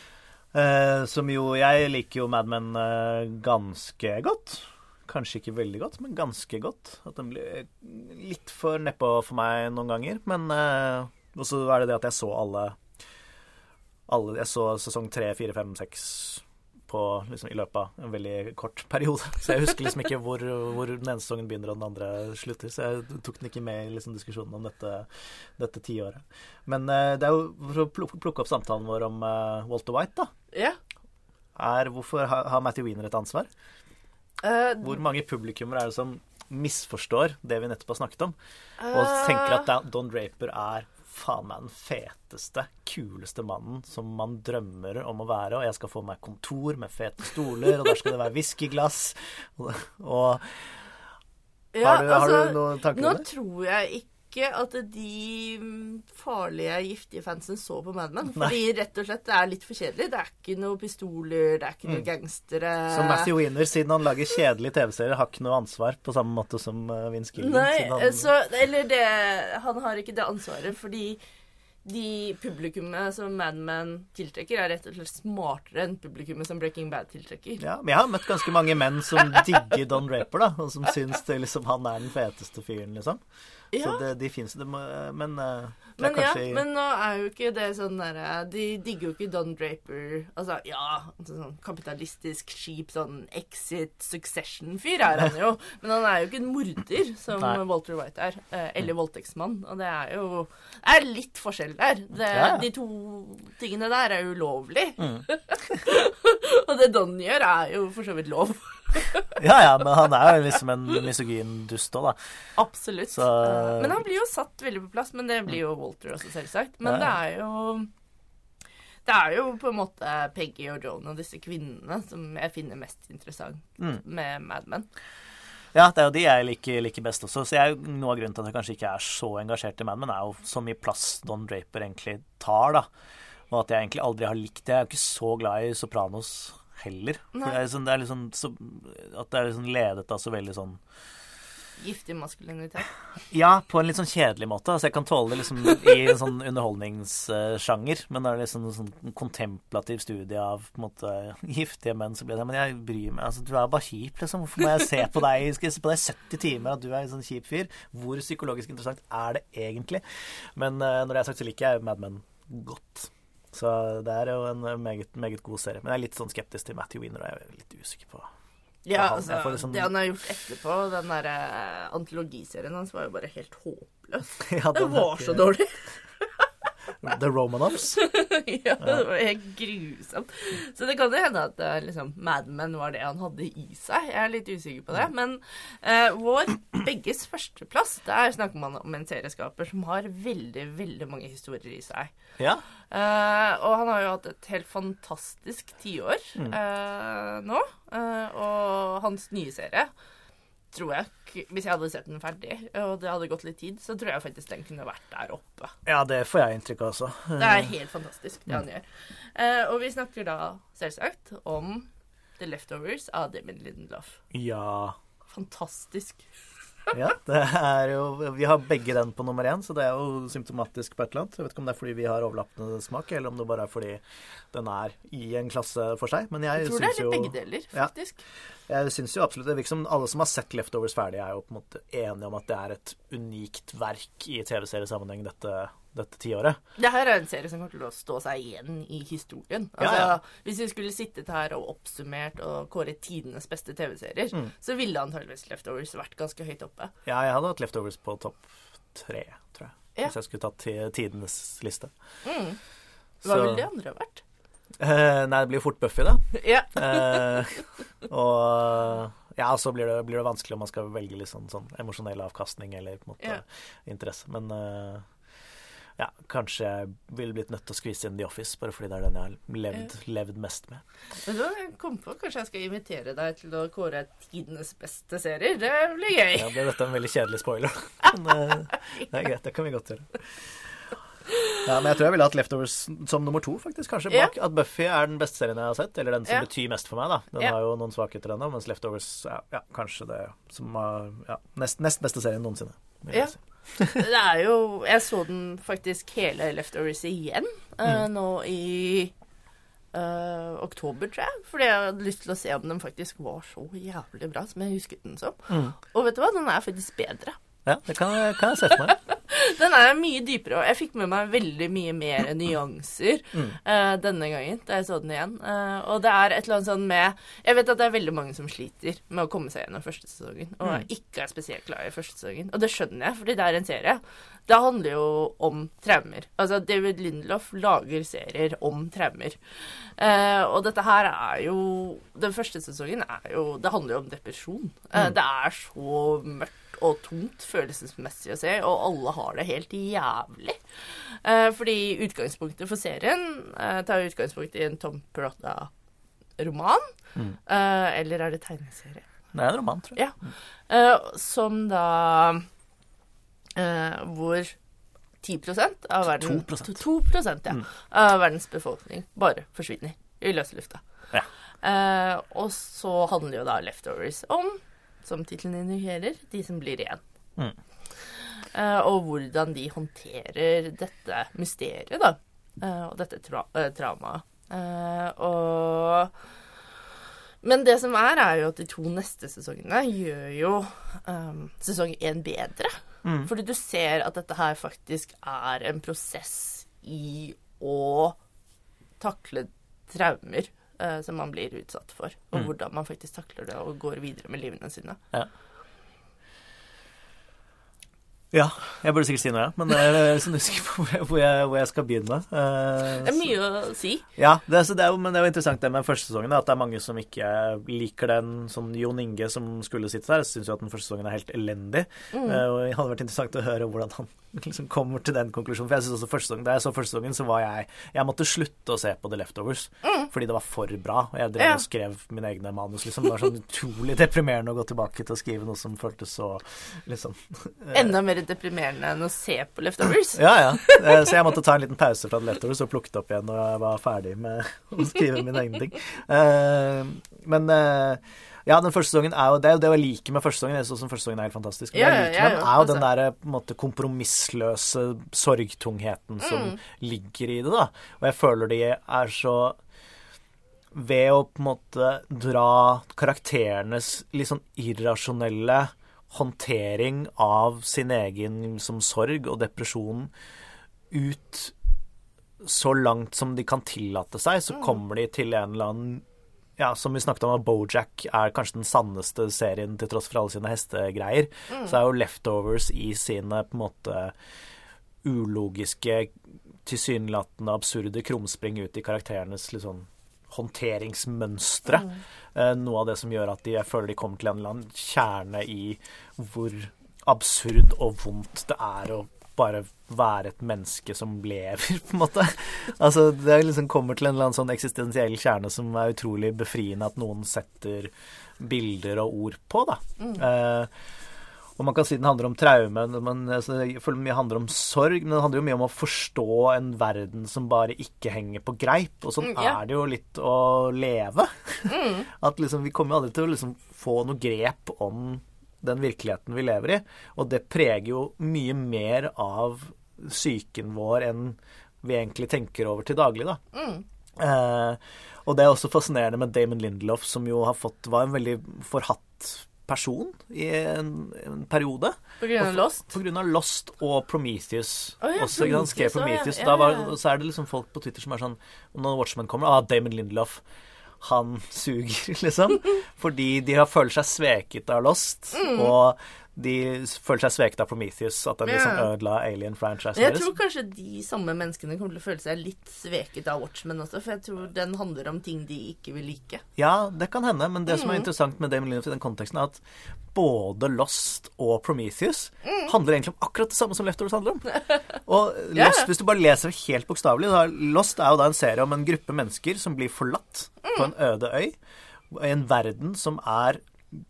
Eh, som jo Jeg liker jo Mad Men uh, ganske godt. kanskje ikke veldig godt, men ganske godt. At den blir litt for nedpå for meg noen ganger. Men uh, også er det det at jeg så alle, alle Jeg så sesong tre, fire, fem, seks på, liksom, i løpet av en veldig kort periode. Så jeg husker liksom ikke hvor, hvor den ene sesongen begynner og den andre slutter. Så jeg tok den ikke med i liksom, diskusjonen om dette, dette tiåret. Men uh, det er jo for å plukke opp samtalen vår om uh, Walter White, da.
Ja.
Er, hvorfor har, har Matthew Wiener et ansvar?
Uh,
Hvor mange publikummere er det som misforstår det vi nettopp har snakket om, og tenker at Don Draper er faen meg den feteste, kuleste mannen som man drømmer om å være, og jeg skal få meg kontor med fete stoler, og der skal det være whiskyglass, og, og
ja,
har, du, har
altså,
du noen tanker om det?
Nå tror jeg ikke at de mm, farlige, giftige fansen så på Mad Men.
Nei.
Fordi rett og slett det er litt for kjedelig. Det er ikke noe pistoler, det er ikke noe gangstere.
Mm. Så Matthew Winner, siden han lager kjedelige TV-serier, har ikke noe ansvar på samme måte som uh, Vince Gillen
Nei,
han-
så, eller det Han har ikke det ansvaret, fordi de publikummet som Mad Men tiltrekker, er rett og slett smartere enn publikummet som Breaking Bad tiltrekker.
Ja, men jeg har møtt ganske mange menn som digger Don Raper, da, og som syns det, liksom, han er den feteste fyren, liksom. Så det, de fins men uh, det
men,
kanskje...
ja, men nå er jo ikke det sånn derre De digger jo ikke Don Draper Altså, ja, sånn kapitalistisk skip, sånn Exit Succession-fyr er han jo. Men han er jo ikke en morder, som
Nei.
Walter White er. eh, Eller voldtektsmann. Og det er jo Det er litt forskjell der. Det,
Ja, ja.
De to tingene der er ulovlig.
Mm.
og det Don gjør, er jo for så vidt lov.
Ja, ja, men han er jo liksom en misogyn dust òg, da.
Absolutt.
Så-
Men han blir jo satt veldig på plass, men det blir jo Walter også, selvsagt. Men det er jo Det er jo på en måte Peggy og Joan og disse kvinnene som jeg finner mest interessant
Mm.
med Mad Men.
Ja, det er jo de jeg liker, liker best også. Så jeg, noe av grunnen til at jeg kanskje ikke er så engasjert i Mad Men, er jo så mye plass Don Draper egentlig tar, da. Og at jeg egentlig aldri har likt det. Jeg er jo ikke så glad i Sopranos heller. Det er, liksom, det er liksom så, At det er liksom ledet av så veldig sånn
Giftig maskulinitet.
Ja, på en litt sånn kjedelig måte. Altså, jeg kan tåle det liksom i en sånn underholdningssjanger, men det er liksom en sånn kontemplativ studie av på en måte giftige menn, så blir det Men jeg bryr meg Altså, du er bare kjip, liksom. Hvorfor må jeg se på deg Skal jeg se på deg i 70 timer at du er en sånn kjip fyr? Hvor psykologisk interessant er det egentlig? Men uh, når det er sagt, så liker jeg Mad Men godt. Så det er jo en meget, meget god serie. Men jeg er litt sånn skeptisk til Matthew Winner, og jeg er litt usikker på
Ja,
han-
altså,
liksom-
Det han har gjort etterpå, den der antologiserien hans, var jo bare helt håpløs.
Ja,
Det
den er
var så dårlig.
The Romanovs.
ja, det var helt grusomt. Så det kan jo hende at eh, liksom, Mad Men var det han hadde i seg. Jeg er litt usikker på det. Men uh, vår begges førsteplass, der snakker man om en serieskaper som har veldig, veldig mange historier i seg.
Ja.
Uh, og han har jo hatt et helt fantastisk tiår
Mm.
eh, nå. Og hans nye serie tror jeg, Hvis jeg hadde sett den ferdig, og det hadde gått litt tid, så tror jeg faktisk den kunne vært der oppe.
ja, det får jeg inntrykk av også.
Det er helt fantastisk, det han gjør. Eh, og vi snakker da selvsagt om The Leftovers av Damon Lindelof.
Ja.
Fantastisk.
Ja, det er jo Vi har begge den på nummer én, så det er jo symptomatisk på et eller annet. Jeg vet ikke om det er fordi vi har overlappende smak, eller om det bare er fordi den er i en klasse for seg. Men jeg,
Jeg tror det er
jo
litt begge deler,
Ja.
faktisk.
Jeg syns jo absolutt Det virker som alle som har sett Leftovers ferdig, er jo på en måte enige om at det er et unikt verk i TV-seriesammenheng dette, dette tiåret.
Det her er en serie som kommer til å stå seg igjen i historien. Altså,
ja.
Hvis vi skulle sittet her og oppsummert og kåret tidenes beste TV-serier,
Mm.
så ville antageligvis Leftovers vært ganske høyt oppe.
Ja, jeg hadde hatt Leftovers på topp tre, tror jeg.
Ja.
Hvis jeg skulle tatt ti- tidenes liste.
Mm. Hva
Så-
ville de andre vært?
Eh, nei, det blir fort Buffy, da.
Ja.
Eh, og ja, så blir det, blir det vanskelig om man skal velge litt sånn, sånn emosjonell avkastning eller på en måte
Ja.
interesse. Men eh, ja, kanskje jeg ville blitt nødt til å skvise inn The Office, bare fordi det er den jeg har levd, levd mest med.
Men da kom på, Kanskje jeg skal invitere deg til å kåre tidenes beste serier? Det blir gøy.
Ja, ble dette en veldig kjedelig spoiler? Men eh, det er greit, det kan vi godt gjøre. Ja, men jeg tror jeg ville hatt Leftovers som nummer to, faktisk. Kanskje
Ja.
bak at Buffy er den beste serien jeg har sett, eller den som
Ja.
betyr mest for meg, da. Den
Ja.
har jo noen svakheter ennå, mens Leftovers ja, ja, kanskje det som er ja, nest, nest beste serien noensinne. vil jeg
Ja.
si.
Det er jo Jeg så den faktisk hele Leftovers igjen uh,
Mm.
nå i uh, oktober, tror jeg. Fordi jeg hadde lyst til å se om den faktisk var så jævlig bra som jeg husket den som. Og vet du hva, den er faktisk bedre.
Ja, det kan, kan jeg se for meg.
Den er mye dypere, og jeg fikk med meg veldig mye mer nyanser eh, denne gangen da jeg så den igjen. Uh, og det er et eller annet sånn med Jeg vet at det er veldig mange som sliter med å komme seg gjennom første sesongen, og ikke er spesielt glad i første sesongen. Og det skjønner jeg, fordi det er en serie. Det handler jo om traumer. Altså, David Lindelof lager serier om traumer. Uh, og dette her er jo Den første sesongen er jo Det handler jo om depresjon. Mm. Det er så mørkt og tungt følelsesmessig å se, og alle har det helt jævlig. Eh, fordi utgangspunktet for serien eh, tar utgangspunkt i en Tom Perotta-roman. Eh, eller er det tegneserie?
Det er en roman, tror jeg.
Ja. Eh, som da eh, Hvor 10 av verden
2%.
2 ja, av verdens befolkning bare forsvinner i løse lufta.
Ja.
Eh, og så handler jo da Leftovers om, som tittelen indikerer, de som blir igjen.
Mm.
Uh, og hvordan de håndterer dette mysteriet, da. Uh, og dette tra uh, traumaet. Og Men det som er, er jo at de to neste sesongene gjør jo um, sesong én bedre.
Mm.
Fordi du ser at dette her faktisk er en prosess i å takle traumer som man blir utsatt for. Og
Mm.
hvordan man faktisk takler det og går videre med livene sine.
Ja, jeg burde sikkert si noe, ja. Men jeg er liksom usikker på hvor jeg, hvor jeg, hvor jeg skal begynne. Eh,
Det er mye å si.
Ja, det, er, så det er men det er jo interessant det med første sesongen, at det er mange som ikke liker den. Som Jon Inge, som skulle sitte der, syns jo at den første sesongen er helt elendig.
Mm.
Eh, og det hadde vært interessant å høre hvordan han liksom kommer til den konklusjonen. For jeg synes også første sesongen, Da jeg så første sesongen, så var jeg Jeg måtte slutte å se på The Leftovers fordi det var for bra. Og jeg drev
Mm. Ja.
og skrev mine egne manus, liksom. Det var sånn utrolig deprimerende å gå tilbake til å skrive noe som føltes så liksom
Enda mer deprimerende enn å se på Leftovers.
ja, ja. Eh, Så jeg måtte ta en liten pause fra Leftovers og plukke det opp igjen når jeg var ferdig med å skrive mine egne ting. Eh, Men eh, ja, den første sesongen er jo det, er det jeg liker med første sesongen. Jeg synes som første sesongen er helt fantastisk. Men
Ja,
det jeg
ja,
liker
ja,
med den, er jo den
altså.
der på en måte kompromissløse sorgtungheten som
Mm.
ligger i det, da. Og jeg føler de er så ved å på en måte dra karakterenes litt sånn irrasjonelle håndtering av sin egen som sorg og depresjon ut så langt som de kan tillate seg, så kommer de til en eller annen ja, som vi snakket om, at Bojack er kanskje den sanneste serien til tross for alle sine hestegreier. Så er jo Leftovers i sine på en måte ulogiske, tilsynelatende absurde krumspring ut i karakterenes litt sånn håndteringsmønstre. Mm. noe av det som gjør at de, jeg føler de kommer til en eller annen kjerne i hvor absurd og vondt det er å bare være et menneske som lever, på en måte. Altså, det liksom kommer til en eller annen sånn eksistensiell kjerne som er utrolig befriende at noen setter bilder og ord på, da. Eh, og man kan si den handler om traume, men altså, jeg mye handler om sorg. Men det handler jo mye om å forstå en verden som bare ikke henger på greip. Og sånn
Mm, ja.
er det jo litt å leve. At liksom, vi kommer jo aldri til å liksom få noe grep om den virkeligheten vi lever i. Og det preger jo mye mer av psyken vår enn vi egentlig tenker over til daglig, da. Eh, og det er også fascinerende med Damon Lindelof, som jo har fått var en veldig forhatt person i en, en periode.
På grunn av Lost.
På grunn av Lost og Prometheus.
Oh, ja,
også, ikke Han skrev
Prometheus, Ja, ja.
Da var, så er det liksom folk på Twitter som er sånn Når Watchmen kommer, ah, Damon Lindelof. Han suger, liksom. Fordi de har følt seg sveket av Lost. Og de føler seg sveket av Prometheus. At den liksom
Mm.
Ødela alien-franchisen
deres. jeg tror kanskje de samme menneskene kommer til å føle seg litt sveket av Watchmen også, for jeg tror den handler om ting de ikke vil like.
Ja, det kan hende, men det som
Mm.
er interessant med Damon Lindelof i den konteksten, er at både Lost og Prometheus
Mm.
handler egentlig om akkurat det samme som Leftovers handler om. Og Lost,
yeah.
hvis du bare leser helt bokstavelig, så Lost er jo da en serie om en gruppe mennesker som blir forlatt
Mm.
på en øde øy, i en verden som er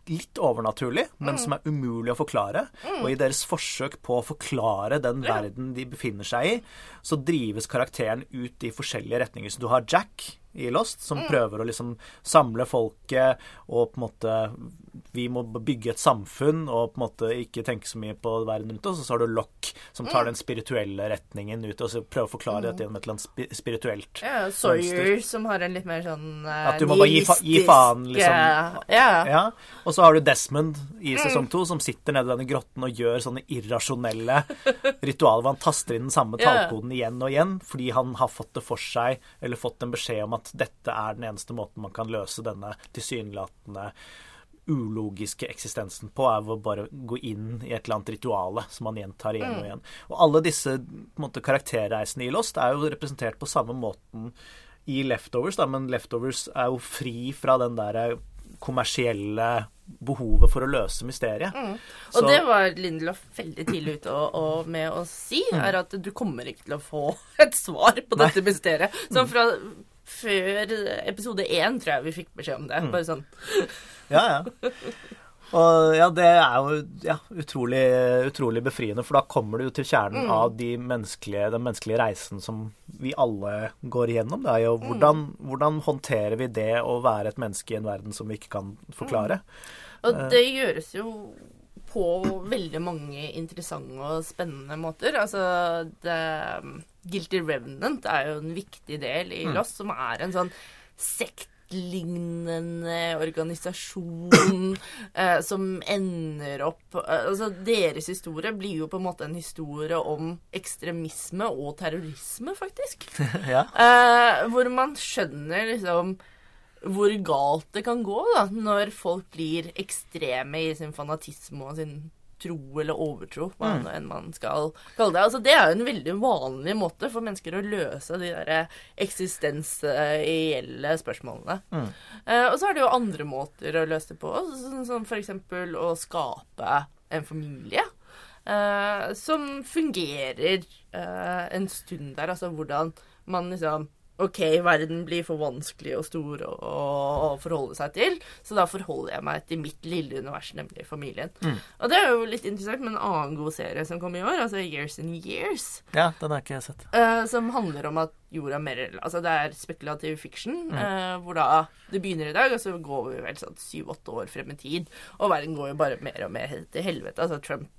litt overnaturlig, men som er umulig å forklare. Og i deres forsøk på å forklare den verden de befinner seg i, så drives karakteren ut i forskjellige retninger. Så du har Jack, i Lost, som prøver å liksom samle folket og på en måte Vi må bygge et samfunn og på en måte ikke tenke så mye på verden rundt oss. Og så har du Lock, som tar den spirituelle retningen ut og så prøver å forklare dette gjennom et eller annet spirituelt
Ja, Sawyer, som har en litt mer sånn uh,
At du må bare gi, fa gi faen, liksom.
Yeah.
Ja. Og så har du Desmond i sesong to, som sitter nede i denne grotten og gjør sånne irrasjonelle ritualer hvor han taster inn den samme
tallkoden
tallkoden igjen og igjen, fordi han har fått det for seg, eller fått en beskjed om at dette er den eneste måten man kan løse denne tilsynelatende ulogiske eksistensen på, er å bare gå inn i et eller annet rituale som man gjentar igjen og igjen. Og alle disse måte, karakterreisene i Lost er jo representert på samme måten i Leftovers, da, men Leftovers er jo fri fra den der kommersielle behovet for å løse mysteriet.
Og
Så-
det var Lindelof veldig tidlig ute og, og med å si,
Mm.
er at du kommer ikke til å få et svar på dette mysteriet.
Mm.
Sånn fra før episode én tror jeg vi fikk beskjed om
Mm.
det. Bare sånn
Ja, ja. Og ja, det er jo ja, utrolig, utrolig befriende, for da kommer du jo til kjernen av de menneskelige, den menneskelige reisen som vi alle går igjennom. Det er jo hvordan, hvordan håndterer vi det å være et menneske i en verden som vi ikke kan forklare?
Og det gjøres jo på veldig mange interessante og spennende måter. Altså, det, Guilty Revenant er jo en viktig del i Loss, som er en sånn sektlignende organisasjon eh, som ender opp eh, Altså, deres historie blir jo på en måte en historie om ekstremisme og terrorisme, faktisk.
ja.
Eh, hvor man skjønner liksom hvor galt det kan gå da, når folk blir ekstreme i sin fanatisme og sin tro eller overtro, hva
Mm.
enn man skal kalle det. Altså, det er jo en veldig vanlig måte for mennesker å løse de der eksistensielle spørsmålene.
Mm.
Eh, og så er det jo andre måter å løse det på, som, som eksempel å skape en familie. eh, som fungerer eh, en stund der. Altså hvordan man liksom OK, verden blir for vanskelig og stor å, å forholde seg til, så da forholder jeg meg til mitt lille univers, nemlig familien. Og det er jo litt interessant med en annen god serie som kom i år, altså Years and Years.
ja, den har ikke jeg sett.
Uh, som handler om at jorda mer Altså det er spekulativ fiction, eh, hvor da det begynner i dag, og så går vi vel sånn syv-åtte år frem i tid, og verden går jo bare mer og mer til helvete. Altså Trump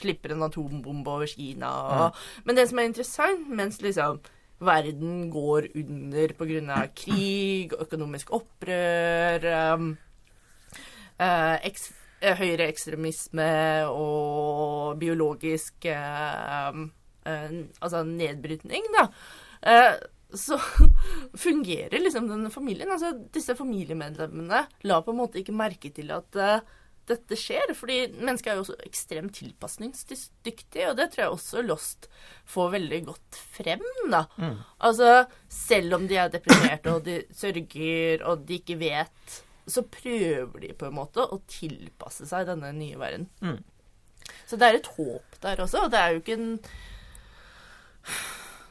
slipper en atombombe over Kina og Men det som er interessant, mens liksom verden går under pga. krig, økonomisk opprør um, uh, eks, eh, høyreekstremisme og biologisk uh, Altså nedbrytning, da. Så fungerer liksom den familien. Altså disse familiemedlemmene la på en måte ikke merke til at dette skjer. Fordi mennesket er jo også ekstremt tilpasningsdyktig, og det tror jeg også Lost får veldig godt frem, da. Altså, selv om de er deprimerte og de sørger og de ikke vet, så prøver de på en måte å tilpasse seg denne nye verden.
Mm.
Så det er et håp der også, og det er jo ikke en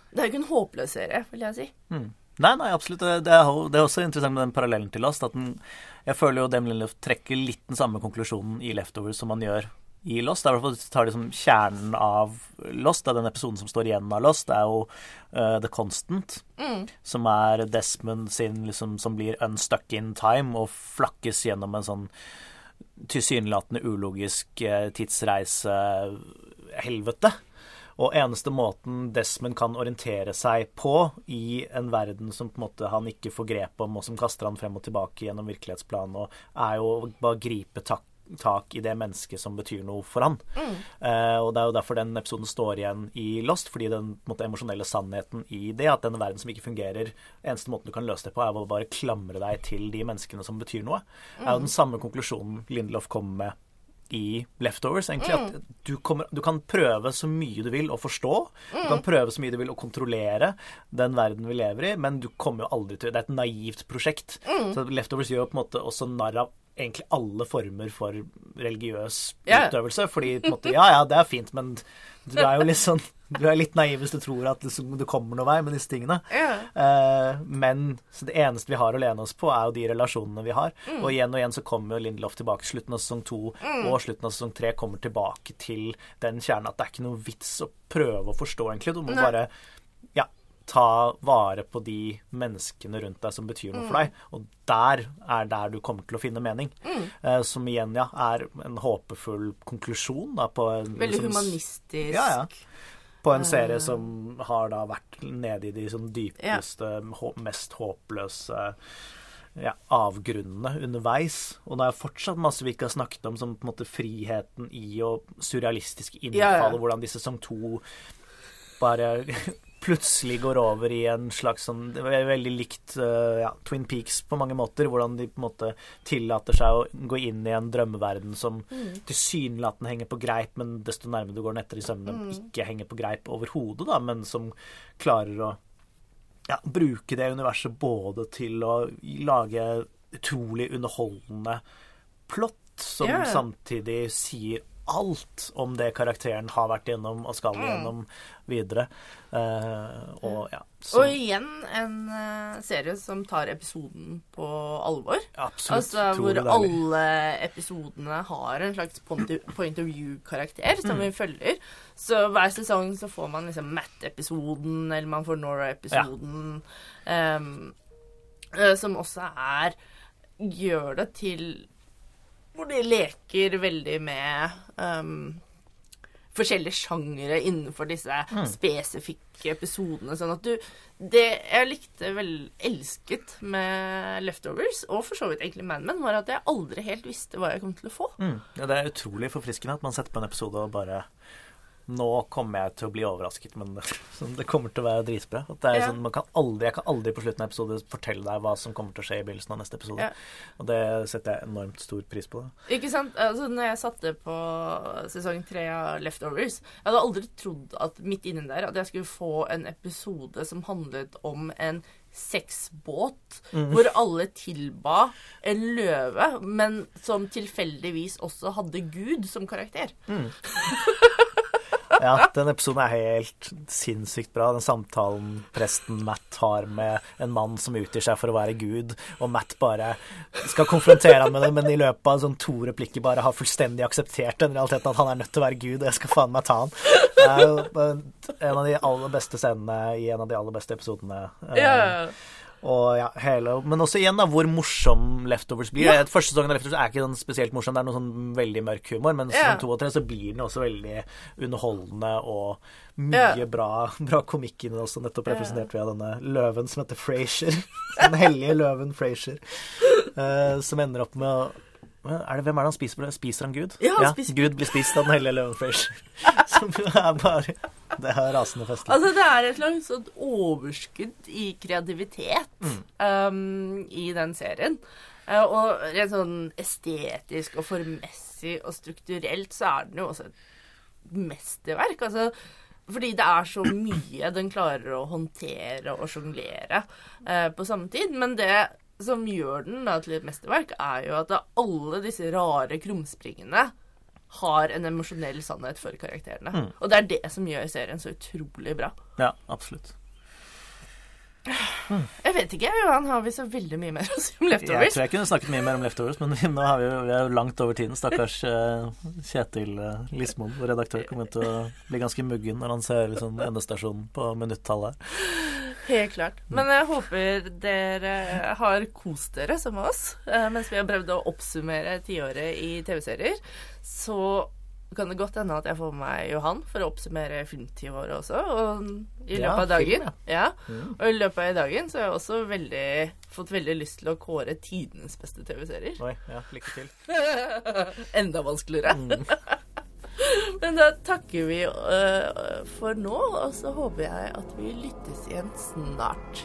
Det er jo ikke en håpløs serie, vil jeg si.
Nei, nei, absolutt. Det det er, det er også interessant med den parallellen til Lost. At den, jeg føler jo Damon Lindelof trekker litt den samme konklusjonen i Leftovers som man gjør i Lost. Det er i hvert fall tar liksom kjernen av Lost. Det er den episoden som står igjen av Lost. Det er jo uh, The Constant, som er Desmond sin liksom, som blir unstuck in time og flakkes gjennom en sånn tilsynelatende ulogisk uh, tidsreisehelvete. Og eneste måten Desmond kan orientere seg på i en verden som på en måte han ikke får grep om, og som kaster han frem og tilbake gjennom virkelighetsplanen, er jo å bare gripe tak, tak i det mennesket som betyr noe for han. Eh, og det er jo derfor den episoden står igjen i Lost, fordi den måte, emosjonelle sannheten i det, at den verden som ikke fungerer, eneste måten du kan løse det på, er å bare klamre deg til de menneskene som betyr noe. er jo den samme konklusjonen Lindelof kommer med i Leftovers, egentlig. At du, kommer, du kan prøve så mye du vil å forstå. Du kan prøve så mye du vil å kontrollere den verden vi lever i, men du kommer jo aldri til Det er et naivt prosjekt. Så Leftovers gjør på en måte også narr av egentlig alle former for religiøs
utøvelse.
utøvelse. Fordi på en måte, ja ja, det er fint, men du er jo litt sånn Du er litt naiv hvis du tror at det du kommer noen vei med disse tingene. Ja. men så det eneste vi har å lene oss på, er jo de relasjonene vi har. Og igjen og igjen så kommer jo Lindelof tilbake. Slutten av sesong to og slutten av sesong tre kommer tilbake til den kjernen at det er ikke noe vits å prøve å forstå, egentlig. Du må
Nei.
bare ja, ta vare på de menneskene rundt deg som betyr noe for deg. Og der er der du kommer til å finne mening. Eh, som igjen, ja, er en håpefull konklusjon da, på en
Veldig
liksom,
humanistisk.
Ja, ja. På en serie som har da vært nede i de sånn dypeste, ja. mest håpløse ja, avgrunnene underveis. Og det er fortsatt masse vi ikke har snakket om, som på en måte friheten i og surrealistisk innfall,
Ja,
hvordan disse sesong to bare plutselig går over i en slags sånn veldig likt eh, ja, Twin Peaks på mange måter. Hvordan de på en måte tillater seg å gå inn i en drømmeverden som tilsynelatende henger på greip, men desto nærmere du går den etter i sømmene, ikke henger på greip overhodet, da, men som klarer å ja, bruke det universet både til å lage utrolig underholdende plott, som
yeah.
samtidig sier alt om det karakteren har vært gjennom og skal gjennom videre. Uh, og ja,
Og igjen en uh, serie som tar episoden på alvor.
absolutt
Altså hvor alle episodene har en slags point of- view-karakter som
Mm.
vi følger. Så hver sesong så får man liksom Matt-episoden, eller man får Nora-episoden. ja. um, uh, som også er Gjør det til Hvor de leker veldig med um, forskjellige sjangere innenfor disse
Mm.
spesifikke episodene. Sånn at du Det jeg likte vel elsket med Leftovers, og for så vidt egentlig Mad Men, var at jeg aldri helt visste hva jeg kom til å få.
Mm. Ja, det er utrolig forfriskende at man setter på en episode og bare Nå kommer jeg til å bli overrasket, men det, kommer til å være dritbra.
Ja.
sånn, man kan aldri, jeg kan aldri på slutten av episode fortelle deg hva som kommer til å skje i begynnelsen av neste episode.
Ja.
Og det setter jeg enormt stor pris på. Da.
Ikke sant? Altså, når jeg satte på sesong tre av Leftovers Jeg hadde aldri trodd at midt inni der at jeg skulle få en episode som handlet om en sexbåt, hvor alle tilba en løve, men som tilfeldigvis også hadde Gud som karakter.
Ja, den episoden er helt sinnssykt bra. Den samtalen presten Matt har med en mann som utgir seg for å være Gud, og Matt bare skal konfrontere ham med det, men i løpet av sånn to replikker bare har fullstendig akseptert den realiteten at han er nødt til å være Gud, og jeg skal faen meg ta han. Det er jo en av de aller beste scenene i en av de aller beste episodene. Eh, Og ja, hele, men også igjen da, hvor morsom Leftovers blir.
Ja.
Første sesongen av Leftovers er ikke sånn spesielt morsom, det er noe sånn veldig mørk humor, men
Ja.
to og tre så blir den også veldig underholdende og mye
Ja.
bra, bra komikk inni det også, nettopp representert ved denne løven som heter Frasier. Den hellige løven Frasier, uh, som ender opp med å er det, Hvem er det han spiser på? Spiser han Gud?
Ja, han spiser-
Gud blir spist av den hellige løven Som er bare Det er rasende festlig.
Altså, det er et slags sånn overskudd i kreativitet um, i den serien. Uh, og rent sånn estetisk og formmessig og strukturelt så er den jo også et mesterverk. Altså, fordi det er så mye den klarer å håndtere og sjonglere eh, på samme tid. Men det som gjør den da til et mesterverk, er jo at alle disse rare krumspringene har en emosjonell sannhet for karakterene. Og det er det som gjør serien så utrolig bra.
Ja, absolutt.
Jeg vet ikke, Johan, har vi så veldig mye mer å si om leftovers?
Jeg tror jeg kunne snakket mye mer om Leftovers, men vi- nå har vi vi er jo langt over tiden. Stakkars eh, Kjetil uh, Lismoen, vår redaktør, kommer til å bli ganske muggen når han ser liksom, endestasjonen på minuttallet.
Helt klart. Men jeg håper dere har kost dere som oss eh, mens vi har prøvd å oppsummere tiåret i TV-serier. Så kan det godt hende at jeg får med meg Johan for å oppsummere filmtiåret også. Og i løpet
Ja,
av dagen.
film,
ja. Og i løpet av dagen så har jeg også veldig, fått veldig lyst til å kåre tidenes beste TV-serier.
Oi, ja, lykke til.
Enda vanskeligere. Men da takker vi uh, for nå, og så håper jeg at vi lyttes igjen snart.